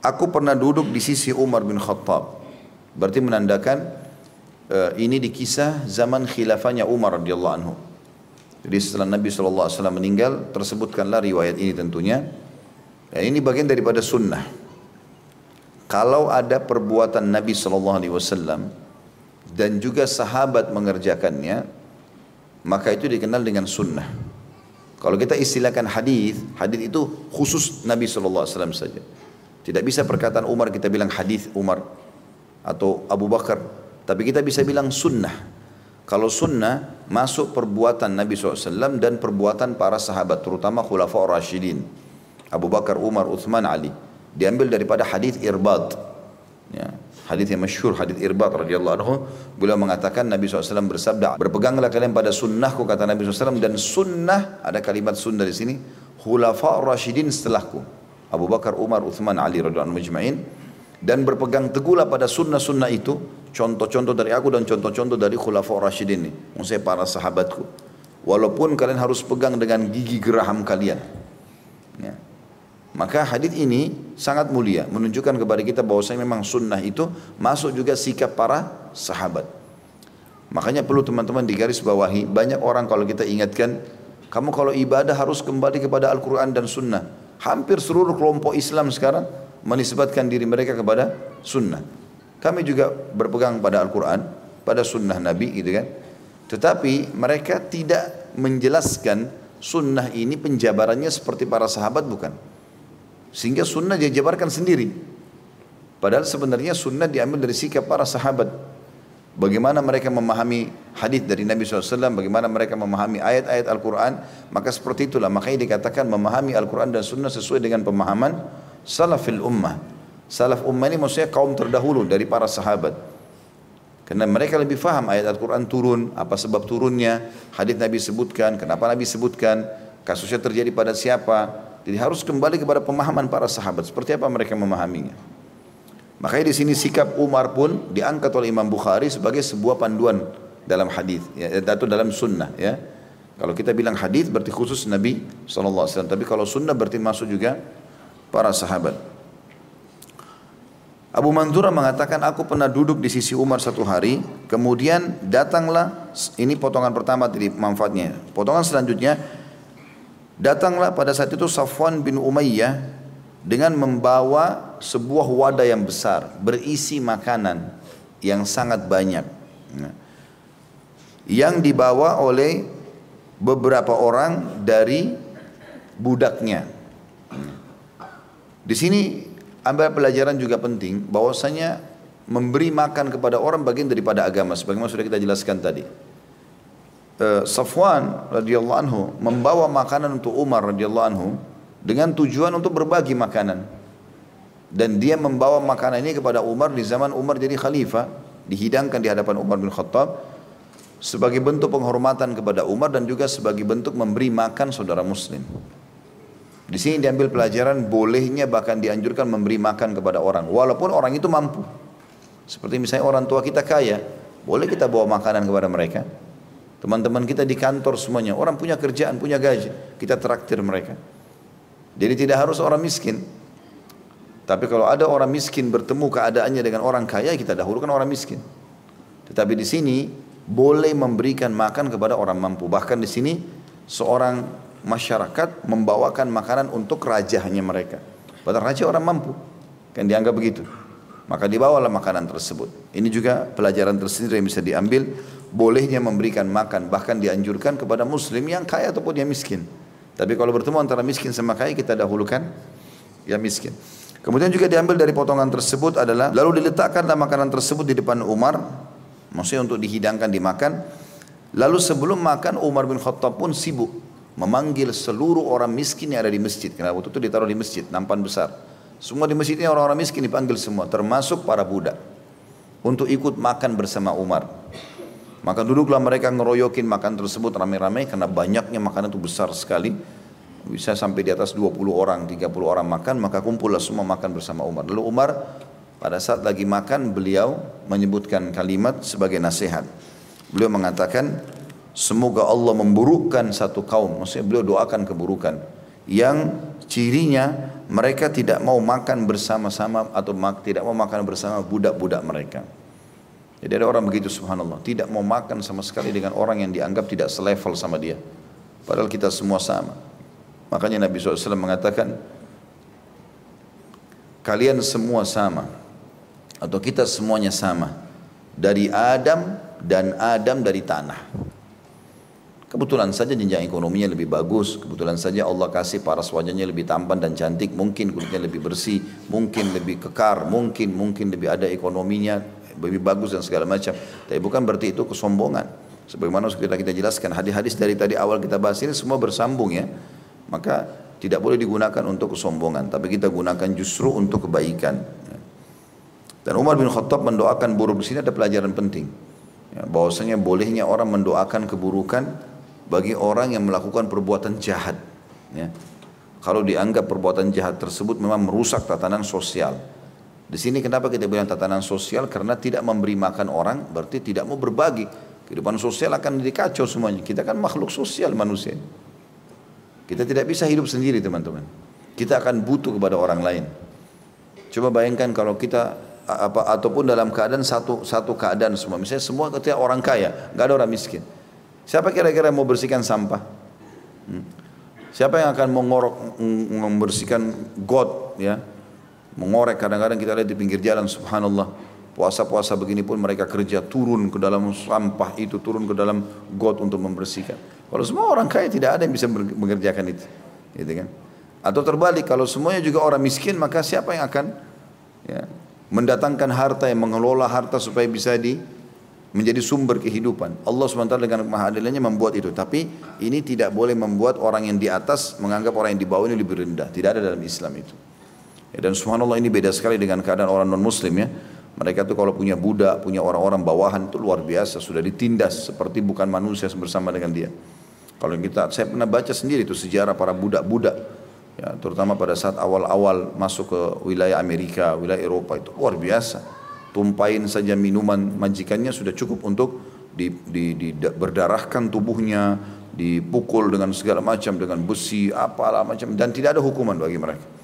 aku pernah duduk di sisi Umar bin Khattab. Berarti menandakan uh, ini di kisah zaman khilafahnya Umar radhiyallahu anhu. Jadi setelah Nabi SAW meninggal, tersebutkanlah riwayat ini tentunya. Dan ini bagian daripada sunnah. Kalau ada perbuatan Nabi Shallallahu Alaihi Wasallam dan juga sahabat mengerjakannya, maka itu dikenal dengan sunnah. Kalau kita istilahkan hadis, hadis itu khusus Nabi Shallallahu Alaihi Wasallam saja. Tidak bisa perkataan Umar kita bilang hadis Umar atau Abu Bakar, tapi kita bisa bilang sunnah. Kalau sunnah masuk perbuatan Nabi SAW dan perbuatan para sahabat, terutama khulafa Rashidin, Abu Bakar, Umar, Uthman, Ali diambil daripada hadis Irbad. Ya, hadis yang masyhur hadis Irbad radhiyallahu anhu beliau mengatakan Nabi SAW bersabda berpeganglah kalian pada sunnahku kata Nabi SAW dan sunnah ada kalimat sunnah di sini khulafa rasyidin setelahku. Abu Bakar, Umar, Uthman, Ali radhiyallahu anhu dan berpegang teguhlah pada sunnah-sunnah itu contoh-contoh dari aku dan contoh-contoh dari khulafa rasyidin ini maksudnya para sahabatku walaupun kalian harus pegang dengan gigi geraham kalian. Maka hadis ini sangat mulia menunjukkan kepada kita bahwasanya memang sunnah itu masuk juga sikap para sahabat makanya perlu teman-teman digaris bawahi banyak orang kalau kita ingatkan kamu kalau ibadah harus kembali kepada Al-Quran dan Sunnah. Hampir seluruh kelompok Islam sekarang menisbatkan diri mereka kepada Sunnah. Kami juga berpegang pada Al-Quran, pada Sunnah Nabi gitu kan. Tetapi mereka tidak menjelaskan Sunnah ini penjabarannya seperti para sahabat bukan. Sehingga Sunnah dia jabarkan sendiri. Padahal sebenarnya Sunnah diambil dari sikap para sahabat. Bagaimana mereka memahami hadis dari Nabi SAW, bagaimana mereka memahami ayat-ayat Al-Quran, maka seperti itulah. Makanya dikatakan memahami Al-Quran dan Sunnah sesuai dengan pemahaman salafil ummah. Salaf ummah ini maksudnya kaum terdahulu dari para sahabat. Karena mereka lebih faham ayat Al-Quran turun, apa sebab turunnya, hadis Nabi sebutkan, kenapa Nabi sebutkan, kasusnya terjadi pada siapa. Jadi harus kembali kepada pemahaman para sahabat. Seperti apa mereka memahaminya. Makanya di sini sikap Umar pun diangkat oleh Imam Bukhari sebagai sebuah panduan dalam hadis ya, atau dalam sunnah ya. Kalau kita bilang hadis berarti khusus Nabi SAW. Tapi kalau sunnah berarti masuk juga para sahabat. Abu Manzura mengatakan aku pernah duduk di sisi Umar satu hari. Kemudian datanglah, ini potongan pertama dari manfaatnya. Potongan selanjutnya, datanglah pada saat itu Safwan bin Umayyah dengan membawa sebuah wadah yang besar berisi makanan yang sangat banyak yang dibawa oleh beberapa orang dari budaknya. Di sini ambil pelajaran juga penting bahwasanya memberi makan kepada orang bagian daripada agama sebagaimana sudah kita jelaskan tadi. Eh, Safwan radhiyallahu anhu membawa makanan untuk Umar radhiyallahu anhu dengan tujuan untuk berbagi makanan. Dan dia membawa makanan ini kepada Umar di zaman Umar jadi khalifah, dihidangkan di hadapan Umar bin Khattab sebagai bentuk penghormatan kepada Umar dan juga sebagai bentuk memberi makan saudara muslim. Di sini diambil pelajaran bolehnya bahkan dianjurkan memberi makan kepada orang walaupun orang itu mampu. Seperti misalnya orang tua kita kaya, boleh kita bawa makanan kepada mereka. Teman-teman kita di kantor semuanya, orang punya kerjaan, punya gaji, kita traktir mereka. Jadi tidak harus orang miskin. Tapi kalau ada orang miskin bertemu keadaannya dengan orang kaya, kita dahulukan orang miskin. Tetapi di sini boleh memberikan makan kepada orang mampu. Bahkan di sini seorang masyarakat membawakan makanan untuk rajanya mereka. Padahal raja orang mampu. Kan dianggap begitu. Maka dibawalah makanan tersebut. Ini juga pelajaran tersendiri yang bisa diambil. Bolehnya memberikan makan. Bahkan dianjurkan kepada muslim yang kaya ataupun yang miskin. Tapi kalau bertemu antara miskin sama kaya kita dahulukan yang miskin. Kemudian juga diambil dari potongan tersebut adalah lalu diletakkanlah makanan tersebut di depan Umar, maksudnya untuk dihidangkan dimakan. Lalu sebelum makan Umar bin Khattab pun sibuk memanggil seluruh orang miskin yang ada di masjid. Karena waktu itu ditaruh di masjid, nampan besar. Semua di masjid ini orang-orang miskin dipanggil semua, termasuk para budak. Untuk ikut makan bersama Umar. Maka duduklah mereka ngeroyokin makan tersebut ramai-ramai karena banyaknya makanan itu besar sekali. Bisa sampai di atas 20 orang, 30 orang makan, maka kumpullah semua makan bersama Umar. Lalu Umar pada saat lagi makan beliau menyebutkan kalimat sebagai nasihat. Beliau mengatakan, semoga Allah memburukkan satu kaum. Maksudnya beliau doakan keburukan. Yang cirinya mereka tidak mau makan bersama-sama atau tidak mau makan bersama budak-budak mereka. Jadi ada orang begitu subhanallah, tidak mau makan sama sekali dengan orang yang dianggap tidak selevel sama dia. Padahal kita semua sama. Makanya Nabi SAW mengatakan, kalian semua sama. Atau kita semuanya sama. Dari Adam dan Adam dari tanah. Kebetulan saja jenjang ekonominya lebih bagus, kebetulan saja Allah kasih paras wajahnya lebih tampan dan cantik, mungkin kulitnya lebih bersih, mungkin lebih kekar, mungkin mungkin lebih ada ekonominya, lebih bagus dan segala macam. Tapi bukan berarti itu kesombongan. Sebagaimana kita kita jelaskan hadis-hadis dari tadi awal kita bahas ini semua bersambung ya. Maka tidak boleh digunakan untuk kesombongan, tapi kita gunakan justru untuk kebaikan. Dan Umar bin Khattab mendoakan buruk di sini ada pelajaran penting. Ya, bahwasanya bolehnya orang mendoakan keburukan bagi orang yang melakukan perbuatan jahat. Ya. kalau dianggap perbuatan jahat tersebut memang merusak tatanan sosial. Di sini kenapa kita bilang tatanan sosial? Karena tidak memberi makan orang berarti tidak mau berbagi. Kehidupan sosial akan dikacau semuanya. Kita kan makhluk sosial manusia. Kita tidak bisa hidup sendiri teman-teman. Kita akan butuh kepada orang lain. Coba bayangkan kalau kita apa ataupun dalam keadaan satu satu keadaan semua. Misalnya semua ketika orang kaya, nggak ada orang miskin. Siapa kira-kira mau bersihkan sampah? Hmm? Siapa yang akan mengorok, membersihkan got, ya? Mengorek kadang-kadang kita lihat di pinggir jalan, subhanallah. Puasa-puasa begini pun mereka kerja turun ke dalam sampah itu, turun ke dalam got untuk membersihkan. Kalau semua orang kaya tidak ada yang bisa mengerjakan itu, gitu kan? Atau terbalik, kalau semuanya juga orang miskin, maka siapa yang akan ya, mendatangkan harta yang mengelola harta supaya bisa di menjadi sumber kehidupan. Allah SWT dengan mahadilannya membuat itu. Tapi ini tidak boleh membuat orang yang di atas menganggap orang yang di bawah ini lebih rendah. Tidak ada dalam Islam itu. Ya, dan subhanallah ini beda sekali dengan keadaan orang non muslim ya. Mereka tuh kalau punya budak, punya orang-orang bawahan itu luar biasa. Sudah ditindas seperti bukan manusia bersama dengan dia. Kalau kita, saya pernah baca sendiri itu sejarah para budak-budak. Ya, terutama pada saat awal-awal masuk ke wilayah Amerika, wilayah Eropa itu luar biasa tumpahin saja minuman majikannya sudah cukup untuk di, di, di, berdarahkan tubuhnya, dipukul dengan segala macam dengan besi apalah macam dan tidak ada hukuman bagi mereka.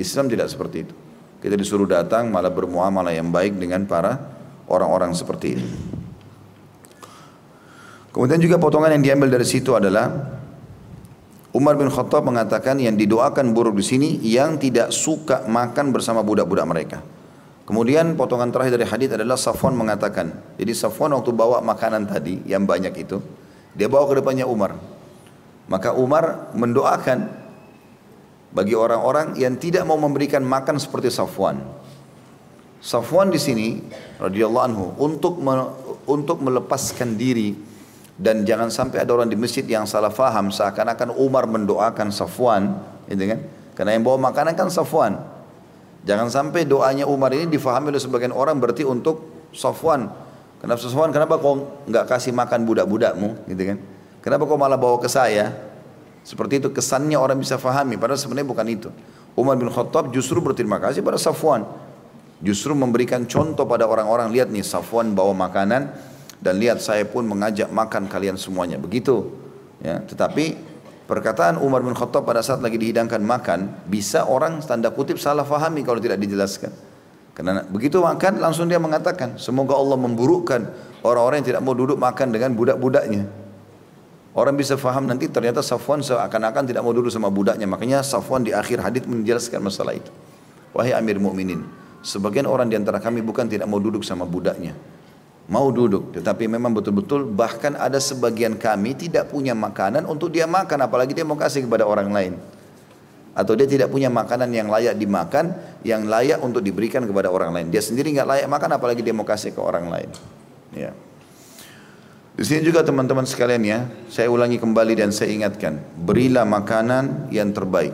Islam tidak seperti itu. Kita disuruh datang malah bermuamalah yang baik dengan para orang-orang seperti ini. Kemudian juga potongan yang diambil dari situ adalah Umar bin Khattab mengatakan yang didoakan buruk di sini yang tidak suka makan bersama budak-budak mereka. Kemudian potongan terakhir dari hadis adalah Safwan mengatakan, jadi Safwan waktu bawa makanan tadi yang banyak itu, dia bawa ke depannya Umar. Maka Umar mendoakan bagi orang-orang yang tidak mau memberikan makan seperti Safwan. Safwan di sini radhiyallahu anhu untuk me, untuk melepaskan diri dan jangan sampai ada orang di masjid yang salah faham seakan-akan Umar mendoakan Safwan, gitu kan? Karena yang bawa makanan kan Safwan. Jangan sampai doanya Umar ini difahami oleh sebagian orang berarti untuk Safwan. Kenapa Safwan? Kenapa kau nggak kasih makan budak-budakmu, gitu kan? Kenapa kau malah bawa ke saya? Seperti itu kesannya orang bisa fahami, padahal sebenarnya bukan itu. Umar bin Khattab justru berterima kasih pada Safwan. Justru memberikan contoh pada orang-orang, lihat nih Safwan bawa makanan dan lihat saya pun mengajak makan kalian semuanya. Begitu. Ya, tetapi Perkataan Umar bin Khattab pada saat lagi dihidangkan makan bisa orang tanda kutip salah fahami kalau tidak dijelaskan. Karena begitu makan langsung dia mengatakan semoga Allah memburukkan orang-orang yang tidak mau duduk makan dengan budak-budaknya. Orang bisa faham nanti ternyata Safwan seakan-akan tidak mau duduk sama budaknya. Makanya Safwan di akhir hadis menjelaskan masalah itu. Wahai Amir Mukminin, sebagian orang di antara kami bukan tidak mau duduk sama budaknya. Mau duduk tetapi memang betul-betul bahkan ada sebagian kami tidak punya makanan untuk dia makan apalagi dia mau kasih kepada orang lain. Atau dia tidak punya makanan yang layak dimakan yang layak untuk diberikan kepada orang lain. Dia sendiri nggak layak makan apalagi dia mau kasih ke orang lain. Ya di sini juga teman-teman sekalian ya saya ulangi kembali dan saya ingatkan berilah makanan yang terbaik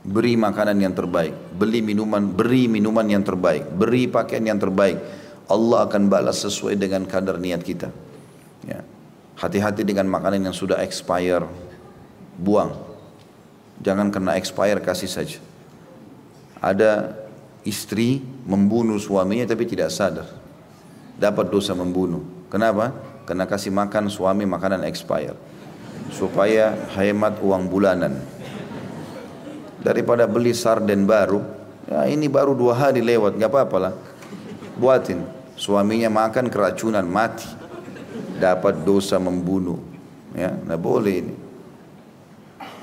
beri makanan yang terbaik beli minuman beri minuman yang terbaik beri pakaian yang terbaik Allah akan balas sesuai dengan kadar niat kita. Ya. Hati-hati dengan makanan yang sudah expire, buang. Jangan kena expire kasih saja. Ada istri membunuh suaminya tapi tidak sadar. Dapat dosa membunuh. Kenapa? Karena kasih makan suami makanan expire. Supaya hemat uang bulanan. Daripada beli sarden baru, ya ini baru dua hari lewat, nggak apa-apa lah. Buatin, suaminya makan keracunan mati. Dapat dosa membunuh. Ya tidak boleh ini.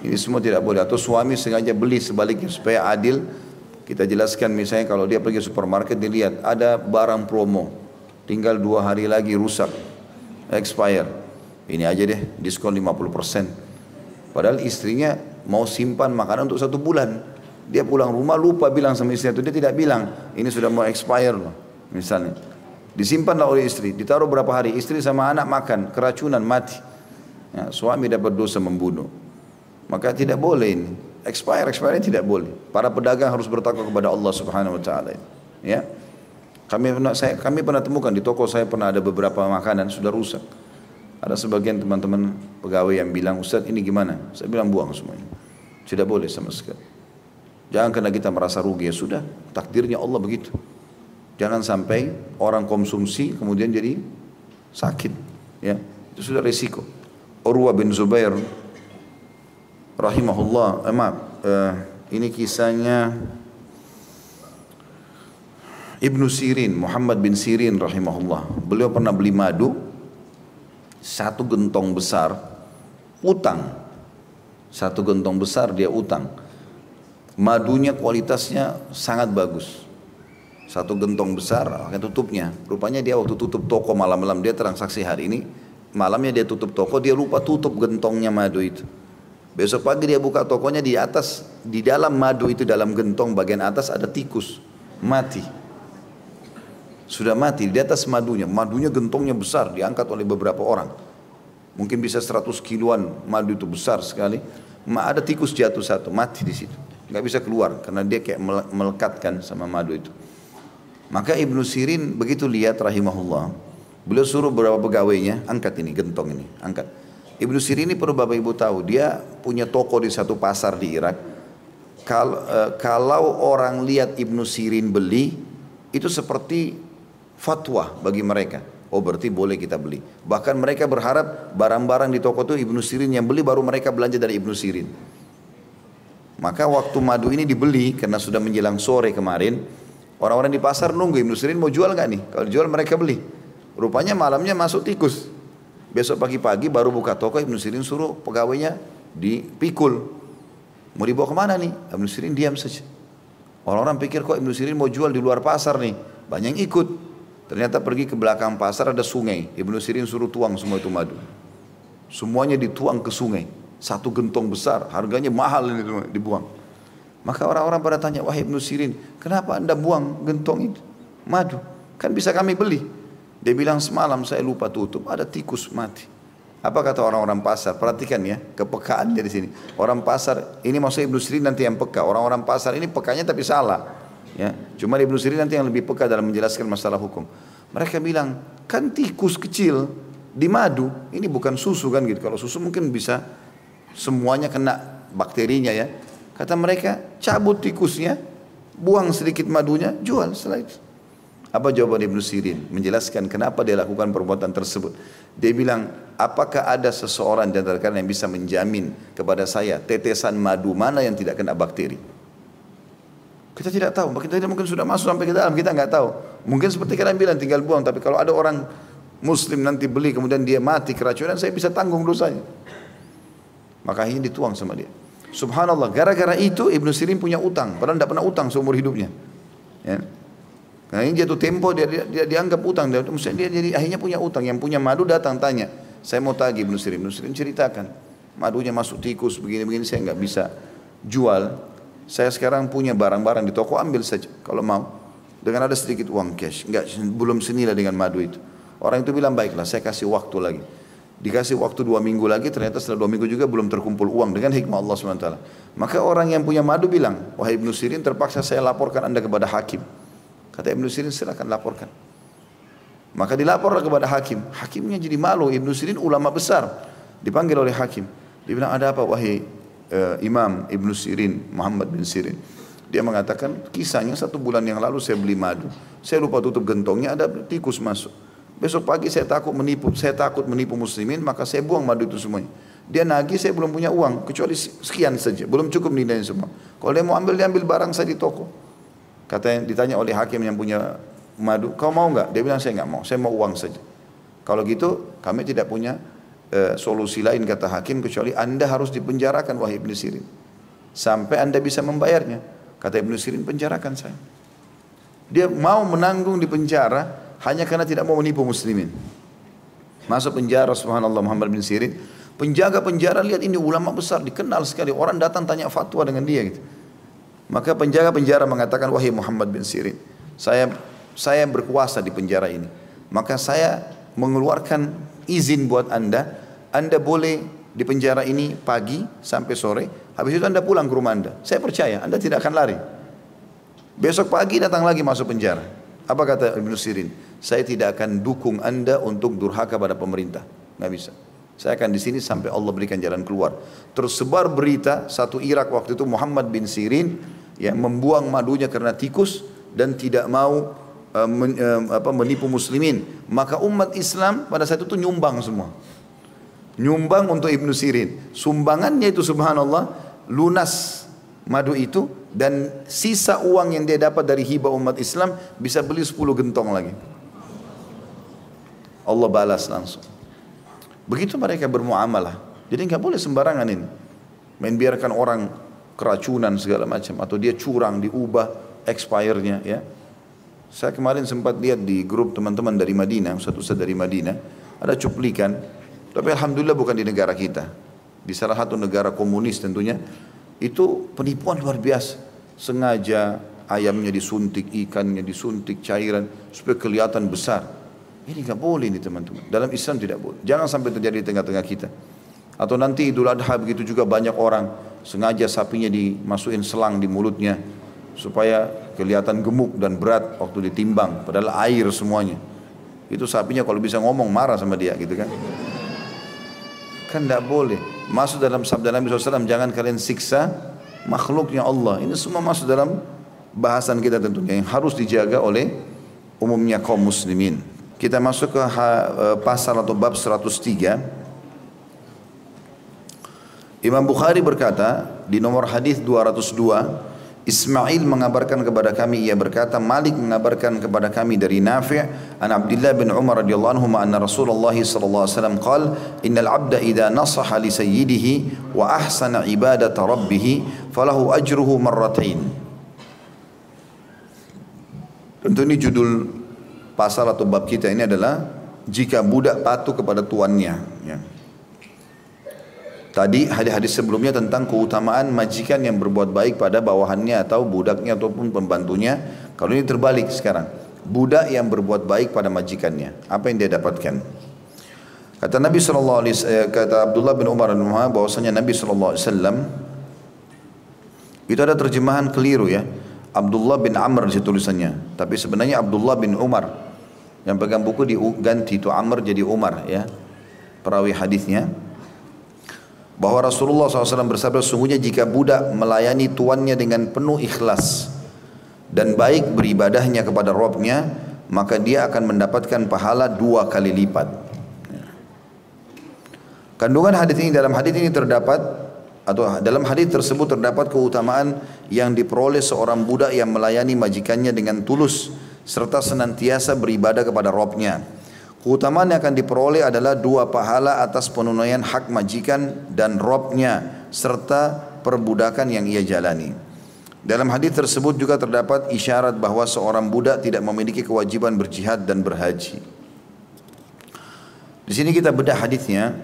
Ini semua tidak boleh. Atau suami sengaja beli sebaliknya supaya adil. Kita jelaskan misalnya kalau dia pergi supermarket dilihat ada barang promo. Tinggal dua hari lagi rusak expire ini aja deh diskon 50% padahal istrinya mau simpan makanan untuk satu bulan dia pulang rumah lupa bilang sama istrinya itu dia tidak bilang ini sudah mau expire loh misalnya Disimpanlah oleh istri, ditaruh berapa hari, istri sama anak makan, keracunan, mati. Ya, suami dapat dosa membunuh. Maka tidak boleh ini. Expire, expire tidak boleh. Para pedagang harus bertakwa kepada Allah Subhanahu wa taala. Ya. Kami pernah saya kami pernah temukan di toko saya pernah ada beberapa makanan sudah rusak. Ada sebagian teman-teman pegawai yang bilang, "Ustaz, ini gimana?" Saya bilang buang semuanya. Tidak boleh sama sekali. Jangan karena kita merasa rugi ya sudah, takdirnya Allah begitu. Jangan sampai orang konsumsi kemudian jadi sakit, ya. Itu sudah resiko. Urwa bin Zubair rahimahullah, eh, maaf, eh, ini kisahnya Ibnu Sirin, Muhammad bin Sirin rahimahullah. Beliau pernah beli madu satu gentong besar utang. Satu gentong besar dia utang. Madunya kualitasnya sangat bagus. Satu gentong besar akan tutupnya. Rupanya dia waktu tutup toko malam-malam dia transaksi hari ini. Malamnya dia tutup toko, dia lupa tutup gentongnya madu itu. Besok pagi dia buka tokonya di atas, di dalam madu itu dalam gentong bagian atas ada tikus. Mati sudah mati di atas madunya. Madunya gentongnya besar, diangkat oleh beberapa orang. Mungkin bisa 100 kiloan madu itu besar sekali. Ma ada tikus jatuh satu, mati di situ. Nggak bisa keluar karena dia kayak melekatkan sama madu itu. Maka Ibnu Sirin begitu lihat rahimahullah. Beliau suruh beberapa pegawainya, angkat ini, gentong ini, angkat. Ibnu Sirin ini perlu Bapak Ibu tahu, dia punya toko di satu pasar di Irak. Kalau, uh, kalau orang lihat Ibnu Sirin beli, itu seperti fatwa bagi mereka. Oh berarti boleh kita beli. Bahkan mereka berharap barang-barang di toko itu Ibnu Sirin yang beli baru mereka belanja dari Ibnu Sirin. Maka waktu madu ini dibeli karena sudah menjelang sore kemarin, orang-orang di pasar nunggu Ibnu Sirin mau jual nggak nih? Kalau jual mereka beli. Rupanya malamnya masuk tikus. Besok pagi-pagi baru buka toko Ibnu Sirin suruh pegawainya dipikul. Mau dibawa ke mana nih? Ibnu Sirin diam saja. Orang-orang pikir kok Ibnu Sirin mau jual di luar pasar nih. Banyak yang ikut. Ternyata pergi ke belakang pasar ada sungai. Ibnu Sirin suruh tuang semua itu madu. Semuanya dituang ke sungai. Satu gentong besar, harganya mahal ini dibuang. Maka orang-orang pada tanya, wahai Ibnu Sirin, kenapa anda buang gentong itu? Madu, kan bisa kami beli. Dia bilang semalam saya lupa tutup, ada tikus mati. Apa kata orang-orang pasar? Perhatikan ya, kepekaan di sini. Orang pasar, ini maksudnya Ibnu Sirin nanti yang peka. Orang-orang pasar ini pekanya tapi salah. Ya, cuma Ibnu Sirin nanti yang lebih peka dalam menjelaskan masalah hukum. Mereka bilang, kan tikus kecil di madu, ini bukan susu kan gitu. Kalau susu mungkin bisa semuanya kena bakterinya ya. Kata mereka, cabut tikusnya, buang sedikit madunya, jual setelah itu. Apa jawaban Ibnu Sirin? Menjelaskan kenapa dia lakukan perbuatan tersebut. Dia bilang, apakah ada seseorang di antara kalian yang bisa menjamin kepada saya tetesan madu mana yang tidak kena bakteri? Kita tidak tahu, kita tidak mungkin sudah masuk sampai ke dalam, kita nggak tahu. Mungkin seperti kalian bilang tinggal buang, tapi kalau ada orang muslim nanti beli kemudian dia mati keracunan, saya bisa tanggung dosanya. Maka ini dituang sama dia. Subhanallah, gara-gara itu Ibnu Sirin punya utang, padahal tidak pernah utang seumur hidupnya. Ya. Karena ini jatuh tempo dia, dia, dia dianggap utang, dia, dia jadi akhirnya punya utang. Yang punya madu datang tanya, saya mau tagih Ibnu Sirin. Ibnu Sirin ceritakan, madunya masuk tikus begini-begini saya nggak bisa jual saya sekarang punya barang-barang di toko ambil saja kalau mau. Dengan ada sedikit uang cash. Enggak belum senilai dengan madu itu. Orang itu bilang baiklah saya kasih waktu lagi. Dikasih waktu dua minggu lagi ternyata setelah dua minggu juga belum terkumpul uang dengan hikmah Allah SWT maka orang yang punya madu bilang wahai Ibnu Sirin terpaksa saya laporkan anda kepada hakim. Kata Ibnu Sirin silakan laporkan. Maka dilaporlah kepada hakim. Hakimnya jadi malu. Ibnu Sirin ulama besar. Dipanggil oleh hakim. Dia bilang ada apa wahai uh, Imam Ibn Sirin, Muhammad bin Sirin. Dia mengatakan kisahnya satu bulan yang lalu saya beli madu. Saya lupa tutup gentongnya ada tikus masuk. Besok pagi saya takut menipu, saya takut menipu muslimin maka saya buang madu itu semuanya. Dia nagih saya belum punya uang kecuali sekian saja, belum cukup nilainya semua. Kalau dia mau ambil dia ambil barang saya di toko. Kata yang ditanya oleh hakim yang punya madu, kau mau nggak? Dia bilang saya nggak mau, saya mau uang saja. Kalau gitu kami tidak punya e, solusi lain kata hakim kecuali anda harus dipenjarakan wahai Ibn Sirin. Sampai anda bisa membayarnya. Kata Ibn Sirin penjarakan saya. Dia mau menanggung di penjara hanya karena tidak mau menipu muslimin. Masuk penjara subhanallah Muhammad bin Sirin. Penjaga penjara lihat ini ulama besar dikenal sekali. Orang datang tanya fatwa dengan dia gitu. Maka penjaga penjara mengatakan wahai Muhammad bin Sirin saya saya berkuasa di penjara ini. Maka saya mengeluarkan izin buat Anda, Anda boleh di penjara ini pagi sampai sore, habis itu Anda pulang ke rumah Anda. Saya percaya Anda tidak akan lari. Besok pagi datang lagi masuk penjara. Apa kata Ibn Sirin? Saya tidak akan dukung Anda untuk durhaka pada pemerintah. Nggak bisa. Saya akan di sini sampai Allah berikan jalan keluar. Terus sebar berita satu Irak waktu itu Muhammad bin Sirin yang membuang madunya karena tikus dan tidak mau men, uh, apa, menipu muslimin. Maka umat Islam pada saat itu nyumbang semua. Nyumbang untuk Ibnu Sirin. Sumbangannya itu subhanallah lunas madu itu dan sisa uang yang dia dapat dari hibah umat Islam bisa beli 10 gentong lagi. Allah balas langsung. Begitu mereka bermuamalah. Jadi nggak boleh sembarangan ini. Main biarkan orang keracunan segala macam atau dia curang diubah expire-nya ya. Saya kemarin sempat lihat di grup teman-teman dari Madinah, satu ustaz dari Madinah, ada cuplikan, tapi alhamdulillah bukan di negara kita. Di salah satu negara komunis tentunya, itu penipuan luar biasa. Sengaja ayamnya disuntik, ikannya disuntik, cairan supaya kelihatan besar. Ini nggak boleh ini teman-teman. Dalam Islam tidak boleh. Jangan sampai terjadi di tengah-tengah kita. Atau nanti Idul Adha begitu juga banyak orang sengaja sapinya dimasukin selang di mulutnya supaya kelihatan gemuk dan berat waktu ditimbang padahal air semuanya. Itu sapinya kalau bisa ngomong marah sama dia gitu kan. Kan tidak boleh. Masuk dalam sabda Nabi SAW jangan kalian siksa makhluknya Allah. Ini semua masuk dalam bahasan kita tentunya yang harus dijaga oleh umumnya kaum muslimin. Kita masuk ke e, pasal atau bab 103. Imam Bukhari berkata di nomor hadis 202 Ismail mengabarkan kepada kami ia berkata Malik mengabarkan kepada kami dari Nafi' an Abdullah bin Umar radhiyallahu anhu anna Rasulullah sallallahu alaihi wasallam qala innal 'abda idza nasaha li sayyidihi wa ahsana ibadata rabbih falahu ajruhu marratain Tentu ini judul pasal atau bab kita ini adalah jika budak patuh kepada tuannya. Ya. Tadi hadis-hadis sebelumnya tentang keutamaan majikan yang berbuat baik pada bawahannya atau budaknya ataupun pembantunya. Kalau ini terbalik sekarang. Budak yang berbuat baik pada majikannya. Apa yang dia dapatkan? Kata Nabi sallallahu alaihi eh, kata Abdullah bin Umar bin bahwasanya Nabi sallallahu alaihi wasallam itu ada terjemahan keliru ya. Abdullah bin Amr di tulisannya. Tapi sebenarnya Abdullah bin Umar yang pegang buku diganti itu Amr jadi Umar ya perawi hadisnya bahwa Rasulullah SAW bersabda sungguhnya jika budak melayani tuannya dengan penuh ikhlas dan baik beribadahnya kepada Robnya maka dia akan mendapatkan pahala dua kali lipat kandungan hadis ini dalam hadis ini terdapat atau dalam hadis tersebut terdapat keutamaan yang diperoleh seorang budak yang melayani majikannya dengan tulus serta senantiasa beribadah kepada Robnya. Keutamaan yang akan diperoleh adalah dua pahala atas penunaian hak majikan dan Robnya serta perbudakan yang ia jalani. Dalam hadis tersebut juga terdapat isyarat bahwa seorang budak tidak memiliki kewajiban berjihad dan berhaji. Di sini kita bedah hadisnya.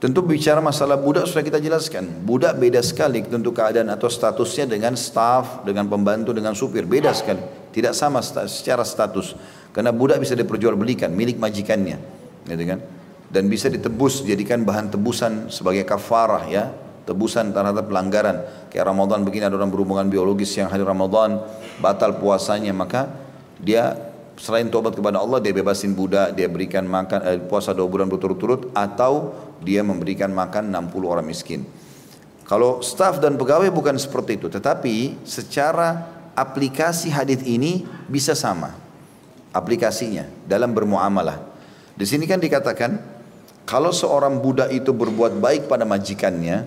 Tentu bicara masalah budak sudah kita jelaskan. Budak beda sekali tentu keadaan atau statusnya dengan staff, dengan pembantu, dengan supir. Beda sekali. Tidak sama secara status. Karena budak bisa diperjualbelikan milik majikannya, gitu kan? Dan bisa ditebus jadikan bahan tebusan sebagai kafarah ya, tebusan terhadap pelanggaran. Kayak Ramadan begini ada orang berhubungan biologis yang hari Ramadan batal puasanya maka dia selain tobat kepada Allah dia bebasin budak, dia berikan makan eh, puasa dua bulan berturut-turut atau dia memberikan makan 60 orang miskin. Kalau staf dan pegawai bukan seperti itu, tetapi secara aplikasi hadis ini bisa sama aplikasinya dalam bermuamalah. Di sini kan dikatakan kalau seorang budak itu berbuat baik pada majikannya,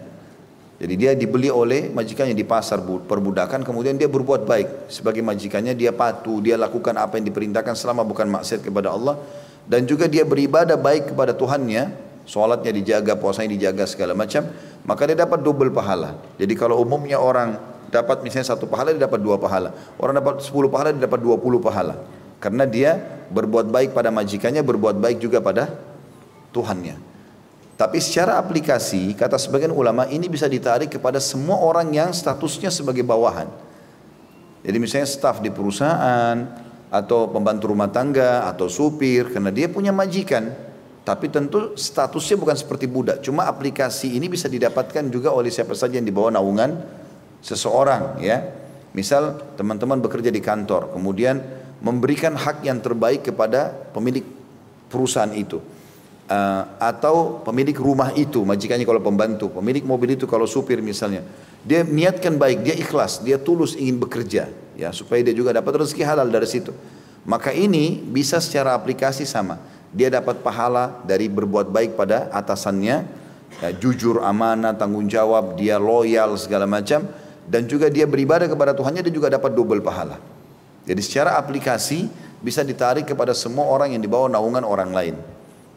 jadi dia dibeli oleh majikannya di pasar perbudakan, kemudian dia berbuat baik sebagai majikannya, dia patuh, dia lakukan apa yang diperintahkan selama bukan maksiat kepada Allah, dan juga dia beribadah baik kepada Tuhannya, sholatnya dijaga, puasanya dijaga segala macam, maka dia dapat double pahala. Jadi kalau umumnya orang dapat misalnya satu pahala dia dapat dua pahala. Orang dapat sepuluh pahala dia dapat dua puluh pahala. Karena dia berbuat baik pada majikannya, berbuat baik juga pada Tuhannya. Tapi secara aplikasi, kata sebagian ulama, ini bisa ditarik kepada semua orang yang statusnya sebagai bawahan. Jadi misalnya staf di perusahaan, atau pembantu rumah tangga, atau supir, karena dia punya majikan. Tapi tentu statusnya bukan seperti budak. Cuma aplikasi ini bisa didapatkan juga oleh siapa saja yang dibawa naungan seseorang ya. Misal teman-teman bekerja di kantor, kemudian memberikan hak yang terbaik kepada pemilik perusahaan itu. uh, atau pemilik rumah itu, majikannya kalau pembantu, pemilik mobil itu kalau supir misalnya, dia niatkan baik, dia ikhlas, dia tulus ingin bekerja, ya supaya dia juga dapat rezeki halal dari situ. Maka ini bisa secara aplikasi sama. Dia dapat pahala dari berbuat baik pada atasannya, ya, jujur, amanah, tanggung jawab, dia loyal segala macam, dan juga dia beribadah kepada Tuhannya, dia juga dapat double pahala. Jadi secara aplikasi bisa ditarik kepada semua orang yang dibawa naungan orang lain.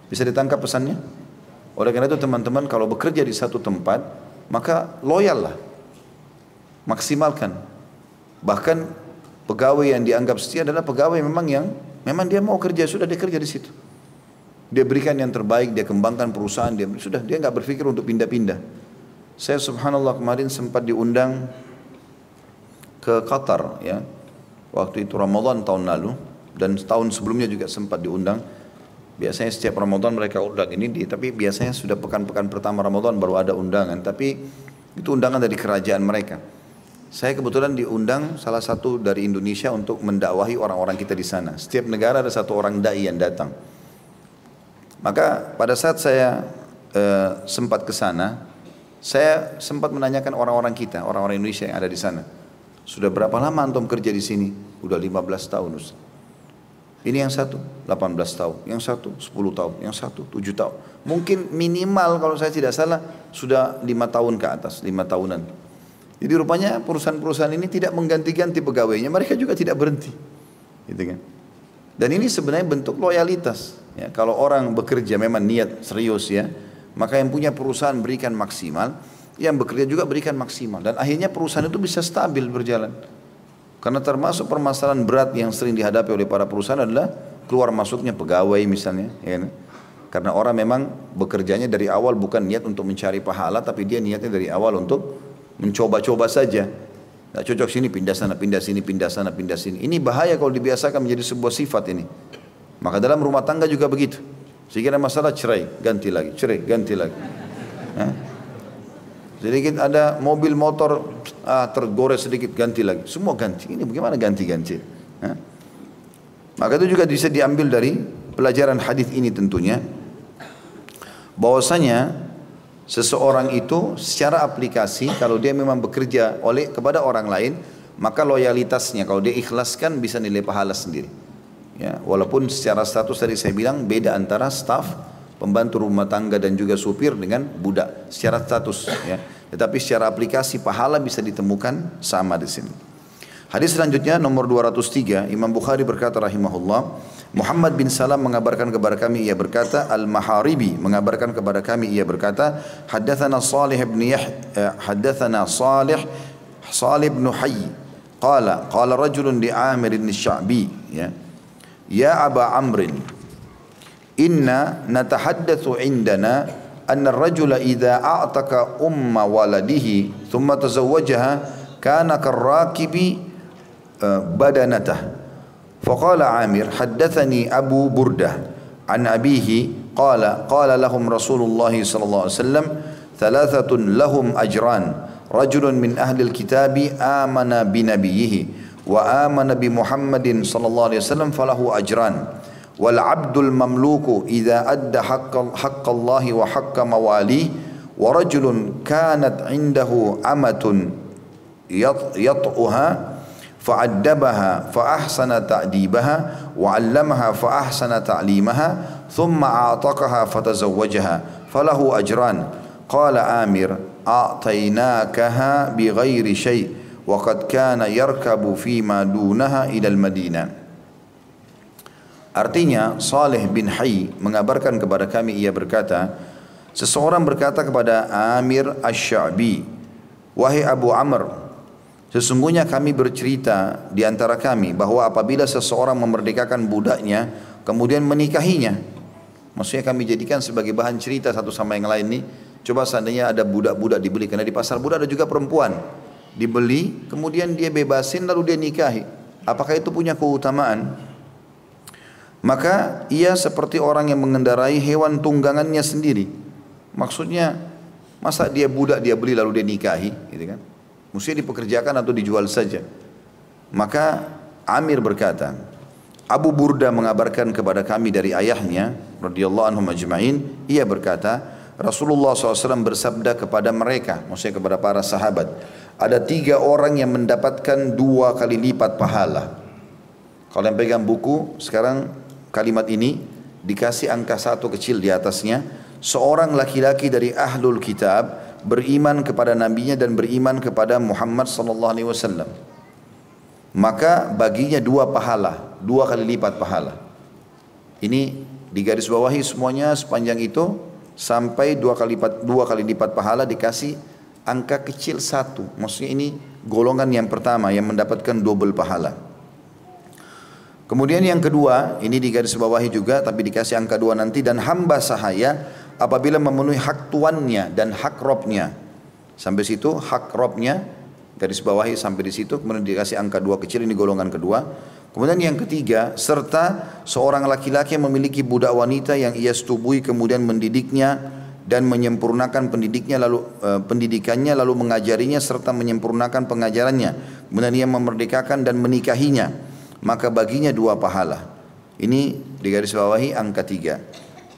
Bisa ditangkap pesannya? Oleh karena itu teman-teman kalau bekerja di satu tempat, maka loyal lah. Maksimalkan. Bahkan pegawai yang dianggap setia adalah pegawai memang yang memang dia mau kerja, sudah dia kerja di situ. Dia berikan yang terbaik, dia kembangkan perusahaan, dia sudah dia nggak berpikir untuk pindah-pindah. Saya subhanallah kemarin sempat diundang ke Qatar ya. Waktu itu Ramadan tahun lalu dan tahun sebelumnya juga sempat diundang. Biasanya setiap Ramadan mereka undang ini, di, tapi biasanya sudah pekan-pekan pertama Ramadan baru ada undangan. Tapi itu undangan dari kerajaan mereka. Saya kebetulan diundang salah satu dari Indonesia untuk mendakwahi orang-orang kita di sana. Setiap negara ada satu orang dai yang datang. Maka pada saat saya e, sempat ke sana, saya sempat menanyakan orang-orang kita, orang-orang Indonesia yang ada di sana. Sudah berapa lama antum kerja di sini? Udah 15 tahun Ustaz. Ini yang satu 18 tahun, yang satu 10 tahun, yang satu 7 tahun. Mungkin minimal kalau saya tidak salah sudah lima tahun ke atas, lima tahunan. Jadi rupanya perusahaan-perusahaan ini tidak mengganti-ganti pegawainya, mereka juga tidak berhenti. Gitu kan? Dan ini sebenarnya bentuk loyalitas. Ya, kalau orang bekerja memang niat serius ya, maka yang punya perusahaan berikan maksimal, yang bekerja juga berikan maksimal. Dan akhirnya perusahaan itu bisa stabil berjalan. Karena termasuk permasalahan berat yang sering dihadapi oleh para perusahaan adalah keluar masuknya pegawai misalnya. Ya, kan? karena orang memang bekerjanya dari awal bukan niat untuk mencari pahala, tapi dia niatnya dari awal untuk mencoba-coba saja. Tidak cocok sini, pindah sana, pindah sini, pindah sana, pindah sini. Ini bahaya kalau dibiasakan menjadi sebuah sifat ini. Maka dalam rumah tangga juga begitu. Sehingga ada masalah cerai, ganti lagi, cerai, ganti lagi. Sedikit ada mobil motor ah, tergores sedikit ganti lagi. Semua ganti. Ini bagaimana ganti-ganti? Maka itu juga bisa diambil dari pelajaran hadis ini tentunya. Bahwasanya seseorang itu secara aplikasi kalau dia memang bekerja oleh kepada orang lain maka loyalitasnya kalau dia ikhlaskan bisa nilai pahala sendiri ya walaupun secara status tadi saya bilang beda antara staf pembantu rumah tangga dan juga supir dengan budak secara status ya. Tetapi secara aplikasi pahala bisa ditemukan sama di sini. Hadis selanjutnya nomor 203 Imam Bukhari berkata rahimahullah Muhammad bin Salam mengabarkan kepada kami ia berkata Al-Maharibi mengabarkan kepada kami ia berkata haddatsana Salih bin Yah eh, haddatsana Salih Salih bin Hayy qala qala rajulun li Amir bin Sya'bi ya. Ya Aba Amr inna natahaddatsu indana أن الرجل إذا أعتق أم ولده ثم تزوجها كان كالراكب بدنته فقال عامر حدثني أبو بردة عن أبيه قال قال لهم رسول الله صلى الله عليه وسلم ثلاثة لهم أجران رجل من أهل الكتاب آمن بنبيه وآمن بمحمد صلى الله عليه وسلم فله أجران والعبد المملوك إذا أدى حق, حق الله وحق مواليه ورجل كانت عنده أمة يطؤها فعدبها فأحسن تأديبها وعلمها فأحسن تعليمها ثم أعتقها فتزوجها فله أجران. قال آمر أعطيناكها بغير شيء وقد كان يركب فيما دونها إلى المدينة. Artinya Saleh bin Hayy mengabarkan kepada kami ia berkata Seseorang berkata kepada Amir Ash-Sha'bi Wahai Abu Amr Sesungguhnya kami bercerita di antara kami bahwa apabila seseorang memerdekakan budaknya kemudian menikahinya. Maksudnya kami jadikan sebagai bahan cerita satu sama yang lain nih. Coba seandainya ada budak-budak dibeli karena di pasar budak ada juga perempuan. Dibeli kemudian dia bebasin lalu dia nikahi. Apakah itu punya keutamaan? Maka ia seperti orang yang mengendarai hewan tunggangannya sendiri. Maksudnya masa dia budak dia beli lalu dia nikahi, gitu kan? Mesti dipekerjakan atau dijual saja. Maka Amir berkata, Abu Burda mengabarkan kepada kami dari ayahnya radhiyallahu anhu majma'in ia berkata Rasulullah SAW bersabda kepada mereka maksudnya kepada para sahabat ada tiga orang yang mendapatkan dua kali lipat pahala kalau yang pegang buku sekarang kalimat ini dikasih angka satu kecil di atasnya seorang laki-laki dari ahlul kitab beriman kepada nabinya dan beriman kepada Muhammad sallallahu alaihi wasallam maka baginya dua pahala dua kali lipat pahala. Ini di garis bawahi semuanya sepanjang itu sampai dua kali lipat dua kali lipat pahala dikasih angka kecil satu. Maksudnya ini golongan yang pertama yang mendapatkan double pahala. Kemudian yang kedua, ini di garis bawahi juga tapi dikasih angka dua nanti dan hamba sahaya apabila memenuhi hak tuannya dan hak robnya. Sampai situ hak robnya garis bawahi sampai di situ kemudian dikasih angka dua kecil ini golongan kedua Kemudian yang ketiga, serta seorang laki-laki yang memiliki budak wanita yang ia setubui kemudian mendidiknya dan menyempurnakan pendidiknya lalu e, pendidikannya lalu mengajarinya serta menyempurnakan pengajarannya. Kemudian ia memerdekakan dan menikahinya, maka baginya dua pahala. Ini di garis bawahi angka tiga.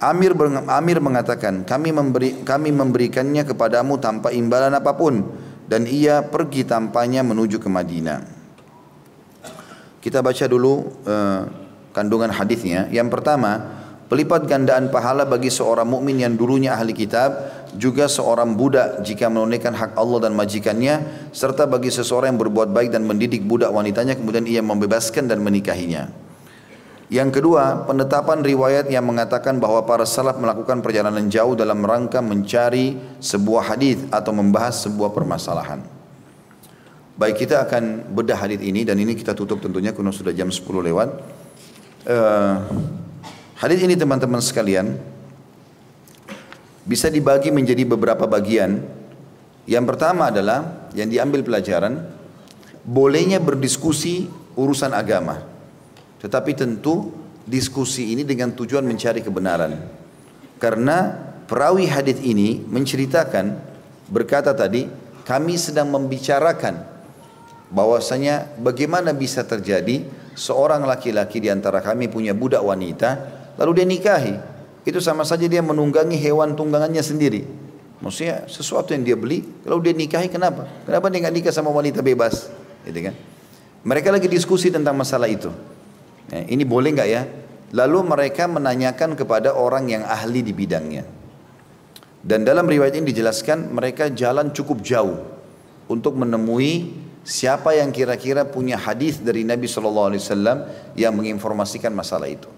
Amir Amir mengatakan, kami memberi kami memberikannya kepadamu tanpa imbalan apa pun dan ia pergi tanpanya menuju ke Madinah. Kita baca dulu uh, kandungan hadisnya. Yang pertama, pelipat gandaan pahala bagi seorang mukmin yang dulunya ahli kitab, juga seorang budak jika menunaikan hak Allah dan majikannya, serta bagi seseorang yang berbuat baik dan mendidik budak wanitanya kemudian ia membebaskan dan menikahinya. Yang kedua, penetapan riwayat yang mengatakan bahwa para salaf melakukan perjalanan jauh dalam rangka mencari sebuah hadis atau membahas sebuah permasalahan. Baik kita akan bedah hadis ini dan ini kita tutup tentunya karena sudah jam 10 lewat. Uh, hadis ini teman-teman sekalian bisa dibagi menjadi beberapa bagian. Yang pertama adalah yang diambil pelajaran bolehnya berdiskusi urusan agama. Tetapi tentu diskusi ini dengan tujuan mencari kebenaran. Karena perawi hadis ini menceritakan berkata tadi kami sedang membicarakan bahwasanya bagaimana bisa terjadi seorang laki-laki di antara kami punya budak wanita lalu dia nikahi. Itu sama saja dia menunggangi hewan tunggangannya sendiri. Maksudnya sesuatu yang dia beli lalu dia nikahi kenapa? Kenapa dia nggak nikah sama wanita bebas? Gitu kan? Mereka lagi diskusi tentang masalah itu. Ya, ini boleh nggak ya? Lalu mereka menanyakan kepada orang yang ahli di bidangnya. Dan dalam riwayat ini dijelaskan mereka jalan cukup jauh untuk menemui Siapa yang kira-kira punya hadis dari Nabi Shallallahu Alaihi Wasallam yang menginformasikan masalah itu?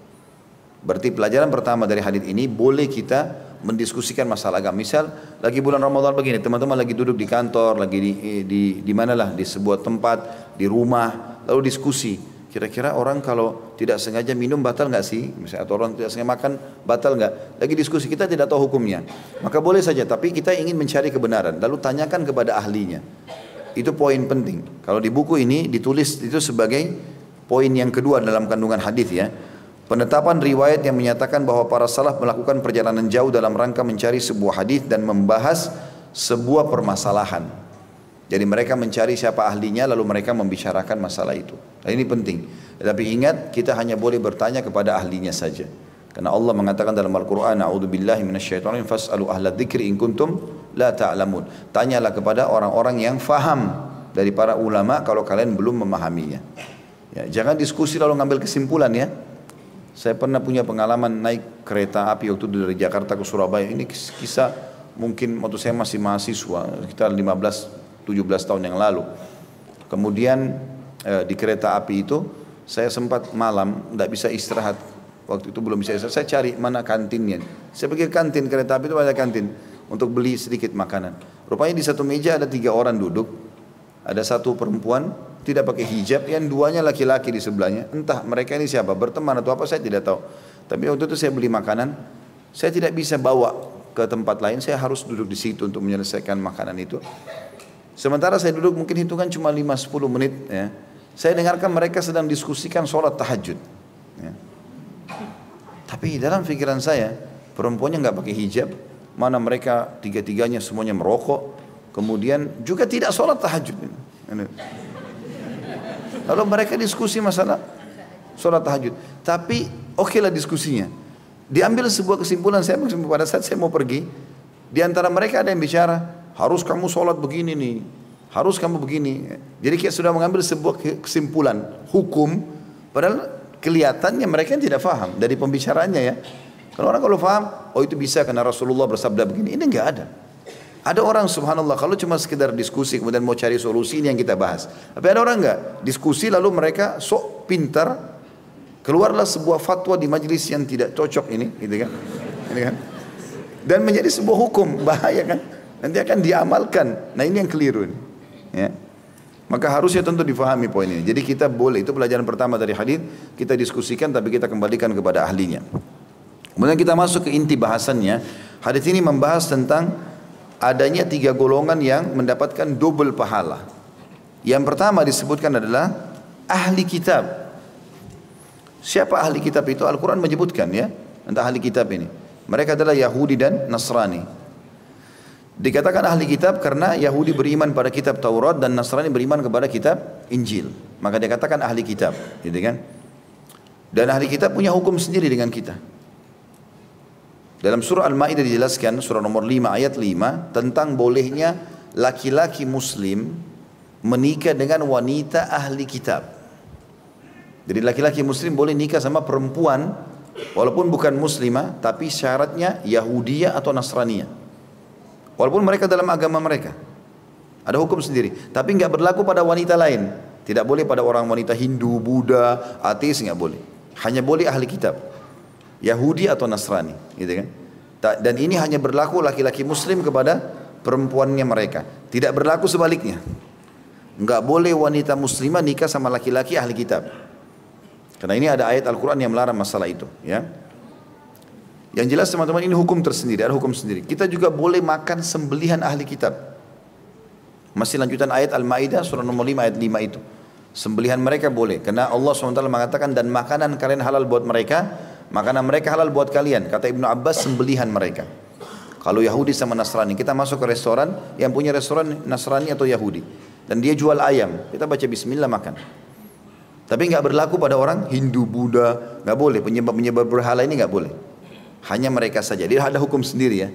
Berarti pelajaran pertama dari hadis ini boleh kita mendiskusikan masalah agama. Misal lagi bulan Ramadan begini, teman-teman lagi duduk di kantor, lagi di di di mana lah di sebuah tempat, di rumah, lalu diskusi. Kira-kira orang kalau tidak sengaja minum batal nggak sih? Misalnya atau orang tidak sengaja makan batal nggak? Lagi diskusi kita tidak tahu hukumnya. Maka boleh saja, tapi kita ingin mencari kebenaran. Lalu tanyakan kepada ahlinya. Itu poin penting. Kalau di buku ini ditulis itu sebagai poin yang kedua dalam kandungan hadis ya. Penetapan riwayat yang menyatakan bahwa para salaf melakukan perjalanan jauh dalam rangka mencari sebuah hadis dan membahas sebuah permasalahan. Jadi mereka mencari siapa ahlinya lalu mereka membicarakan masalah itu. Dan ini penting. Tetapi ingat kita hanya boleh bertanya kepada ahlinya saja. Karena Allah mengatakan dalam Al-Quran, A'udzubillahi minasyaitonir fas'alu ahla dzikri in kuntum la ta'lamun. Tanyalah kepada orang-orang yang faham dari para ulama kalau kalian belum memahaminya. Ya, jangan diskusi lalu ngambil kesimpulan ya. Saya pernah punya pengalaman naik kereta api waktu dari Jakarta ke Surabaya. Ini kisah mungkin waktu saya masih mahasiswa, sekitar 15 17 tahun yang lalu. Kemudian eh, di kereta api itu saya sempat malam tidak bisa istirahat Waktu itu belum bisa saya cari mana kantinnya. Saya ke kantin kereta api itu ada kantin untuk beli sedikit makanan. Rupanya di satu meja ada tiga orang duduk. Ada satu perempuan tidak pakai hijab, yang duanya laki-laki di sebelahnya. Entah mereka ini siapa, berteman atau apa saya tidak tahu. Tapi waktu itu saya beli makanan, saya tidak bisa bawa ke tempat lain, saya harus duduk di situ untuk menyelesaikan makanan itu. Sementara saya duduk mungkin hitungan cuma 5-10 menit ya. Saya dengarkan mereka sedang diskusikan sholat tahajud. Ya. Tapi dalam pikiran saya, perempuannya nggak pakai hijab, mana mereka tiga-tiganya semuanya merokok, kemudian juga tidak sholat tahajud. Lalu mereka diskusi masalah sholat tahajud. Tapi oke okay lah diskusinya. Diambil sebuah kesimpulan saya pada saat saya mau pergi. Di antara mereka ada yang bicara, harus kamu sholat begini nih. Harus kamu begini. Jadi kita sudah mengambil sebuah kesimpulan hukum. Padahal kelihatannya mereka tidak faham dari pembicaraannya ya. Kalau orang kalau faham, oh itu bisa karena Rasulullah bersabda begini. Ini enggak ada. Ada orang subhanallah kalau cuma sekedar diskusi kemudian mau cari solusi ini yang kita bahas. Tapi ada orang enggak diskusi lalu mereka sok pintar keluarlah sebuah fatwa di majelis yang tidak cocok ini, gitu kan? Ini kan? Dan menjadi sebuah hukum *laughs* bahaya kan? Nanti akan diamalkan. Nah ini yang keliru ini. Ya. Maka harusnya tentu difahami poin ini. Jadi kita boleh itu pelajaran pertama dari hadis kita diskusikan tapi kita kembalikan kepada ahlinya. Kemudian kita masuk ke inti bahasannya. Hadis ini membahas tentang adanya tiga golongan yang mendapatkan double pahala. Yang pertama disebutkan adalah ahli kitab. Siapa ahli kitab itu? Al-Quran menyebutkan ya, tentang ahli kitab ini. Mereka adalah Yahudi dan Nasrani. Dikatakan ahli kitab karena Yahudi beriman pada kitab Taurat dan Nasrani beriman kepada kitab Injil. Maka dikatakan ahli kitab, gitu kan? Dan ahli kitab punya hukum sendiri dengan kita. Dalam surah Al-Maidah dijelaskan surah nomor 5 ayat 5 tentang bolehnya laki-laki muslim menikah dengan wanita ahli kitab. Jadi laki-laki muslim boleh nikah sama perempuan walaupun bukan muslimah tapi syaratnya Yahudiyah atau Nasraniyah. Walaupun mereka dalam agama mereka. Ada hukum sendiri, tapi nggak berlaku pada wanita lain. Tidak boleh pada orang wanita Hindu, Buddha, ateis nggak boleh. Hanya boleh ahli kitab. Yahudi atau Nasrani, gitu kan? Dan ini hanya berlaku laki-laki Muslim kepada perempuannya mereka. Tidak berlaku sebaliknya. Enggak boleh wanita muslimah nikah sama laki-laki ahli kitab. Karena ini ada ayat Al-Quran yang melarang masalah itu. Ya. Yang jelas teman-teman ini hukum tersendiri, ada hukum sendiri. Kita juga boleh makan sembelihan ahli kitab. Masih lanjutan ayat Al-Ma'idah surah nomor 5 ayat 5 itu. Sembelihan mereka boleh. Karena Allah SWT mengatakan dan makanan kalian halal buat mereka Makanan mereka halal buat kalian. Kata Ibnu Abbas sembelihan mereka. Kalau Yahudi sama Nasrani, kita masuk ke restoran, yang punya restoran Nasrani atau Yahudi. Dan dia jual ayam, kita baca bismillah makan. Tapi nggak berlaku pada orang Hindu, Buddha, nggak boleh. Penyebab-penyebab berhala ini nggak boleh. Hanya mereka saja. Dia ada hukum sendiri ya.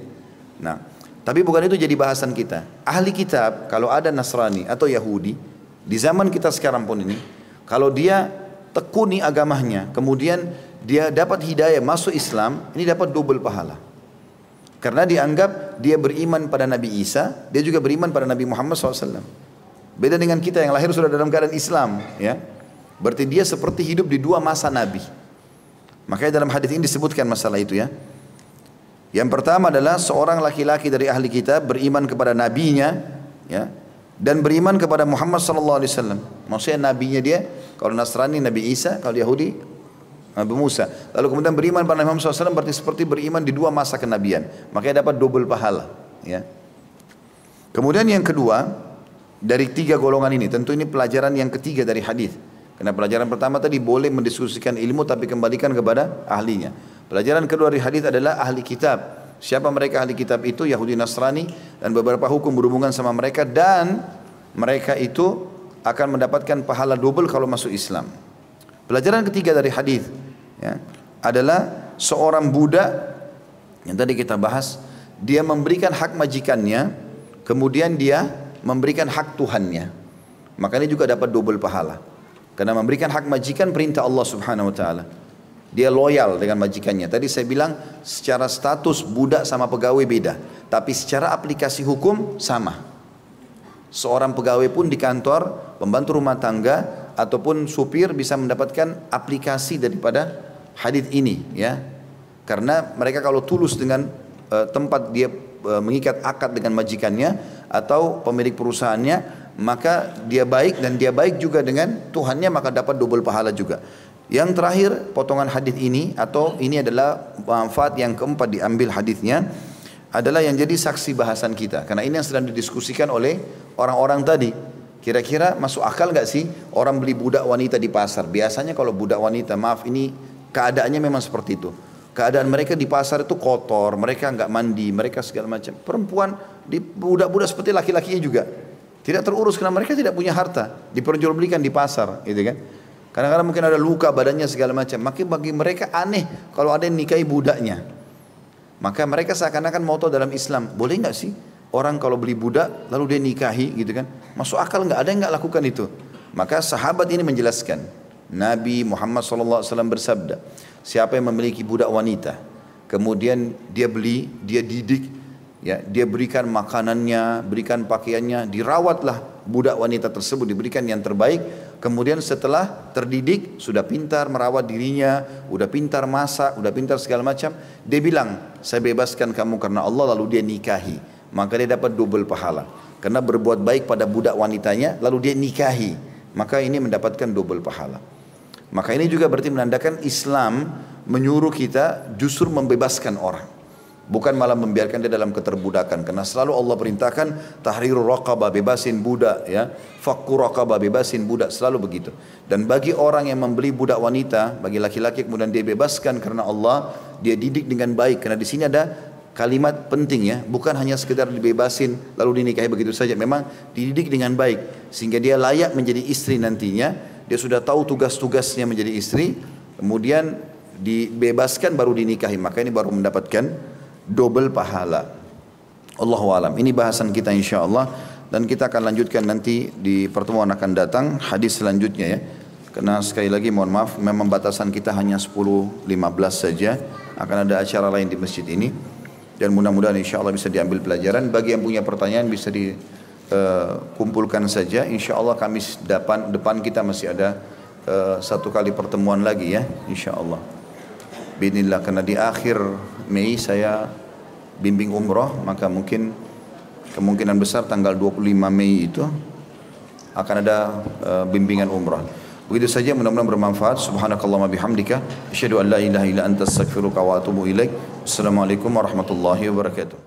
Nah, tapi bukan itu jadi bahasan kita. Ahli kitab, kalau ada Nasrani atau Yahudi, di zaman kita sekarang pun ini, kalau dia tekuni agamanya, kemudian dia dapat hidayah masuk Islam, ini dapat double pahala. Karena dianggap dia beriman pada Nabi Isa, dia juga beriman pada Nabi Muhammad SAW. Beda dengan kita yang lahir sudah dalam keadaan Islam, ya. Berarti dia seperti hidup di dua masa Nabi. Makanya dalam hadis ini disebutkan masalah itu ya. Yang pertama adalah seorang laki-laki dari ahli kita beriman kepada nabinya, ya, dan beriman kepada Muhammad sallallahu alaihi wasallam. Maksudnya nabinya dia, kalau Nasrani Nabi Isa, kalau Yahudi Nabi Musa. Lalu kemudian beriman pada Nabi Muhammad SAW berarti seperti beriman di dua masa kenabian. Makanya dapat double pahala. Ya. Kemudian yang kedua, dari tiga golongan ini, tentu ini pelajaran yang ketiga dari hadis. Karena pelajaran pertama tadi boleh mendiskusikan ilmu tapi kembalikan kepada ahlinya. Pelajaran kedua dari hadis adalah ahli kitab. Siapa mereka ahli kitab itu? Yahudi Nasrani dan beberapa hukum berhubungan sama mereka dan mereka itu akan mendapatkan pahala double kalau masuk Islam. Pelajaran ketiga dari hadis ya, adalah seorang budak yang tadi kita bahas, dia memberikan hak majikannya, kemudian dia memberikan hak Tuhannya. Maka ini juga dapat double pahala. Karena memberikan hak majikan perintah Allah Subhanahu wa taala. Dia loyal dengan majikannya. Tadi saya bilang secara status budak sama pegawai beda, tapi secara aplikasi hukum sama. Seorang pegawai pun di kantor, pembantu rumah tangga ataupun supir bisa mendapatkan aplikasi daripada hadis ini ya. Karena mereka kalau tulus dengan uh, tempat dia uh, mengikat akad dengan majikannya atau pemilik perusahaannya maka dia baik dan dia baik juga dengan Tuhannya maka dapat double pahala juga. Yang terakhir potongan hadis ini atau ini adalah manfaat yang keempat diambil hadisnya adalah yang jadi saksi bahasan kita. Karena ini yang sedang didiskusikan oleh orang-orang tadi. Kira-kira masuk akal nggak sih orang beli budak wanita di pasar? Biasanya kalau budak wanita, maaf ini keadaannya memang seperti itu. Keadaan mereka di pasar itu kotor, mereka nggak mandi, mereka segala macam. Perempuan di budak-budak seperti laki-lakinya juga tidak terurus karena mereka tidak punya harta, diperjualbelikan di pasar, gitu kan? Kadang-kadang mungkin ada luka badannya segala macam. Maka bagi mereka aneh kalau ada yang nikahi budaknya. Maka mereka seakan-akan moto dalam Islam. Boleh nggak sih orang kalau beli budak lalu dia nikahi gitu kan? Masuk akal nggak? Ada yang nggak lakukan itu? Maka sahabat ini menjelaskan. Nabi Muhammad SAW bersabda, siapa yang memiliki budak wanita, kemudian dia beli, dia didik, ya, dia berikan makanannya, berikan pakaiannya, dirawatlah budak wanita tersebut diberikan yang terbaik. Kemudian setelah terdidik sudah pintar merawat dirinya udah pintar masak udah pintar segala macam dia bilang saya bebaskan kamu karena Allah. Lalu dia nikahi. Maka dia dapat double pahala. Karena berbuat baik pada budak wanitanya lalu dia nikahi. Maka ini mendapatkan double pahala maka ini juga berarti menandakan Islam menyuruh kita justru membebaskan orang Bukan malah membiarkan dia dalam keterbudakan. Karena selalu Allah perintahkan tahrirul raqabah bebasin budak ya. Fakku raqabah bebasin budak selalu begitu. Dan bagi orang yang membeli budak wanita, bagi laki-laki kemudian dia bebaskan karena Allah, dia didik dengan baik. Karena di sini ada kalimat penting ya, bukan hanya sekedar dibebasin lalu dinikahi begitu saja. Memang dididik dengan baik sehingga dia layak menjadi istri nantinya. Dia sudah tahu tugas-tugasnya menjadi istri, kemudian dibebaskan baru dinikahi. Maka ini baru mendapatkan double pahala. Allah alam. Ini bahasan kita insya Allah dan kita akan lanjutkan nanti di pertemuan akan datang hadis selanjutnya ya. Karena sekali lagi mohon maaf memang batasan kita hanya 10-15 saja. Akan ada acara lain di masjid ini. Dan mudah-mudahan insya Allah bisa diambil pelajaran. Bagi yang punya pertanyaan bisa dikumpulkan uh, saja. Insya Allah kami depan, depan kita masih ada uh, satu kali pertemuan lagi ya. Insya Allah. Bismillah karena di akhir Mei saya bimbing umroh maka mungkin kemungkinan besar tanggal 25 Mei itu akan ada uh, bimbingan umrah. Begitu saja mudah-mudahan bermanfaat. Subhanakallahumma bihamdika asyhadu an la ilaha illa anta astaghfiruka wa atubu ilaik. Assalamualaikum warahmatullahi wabarakatuh.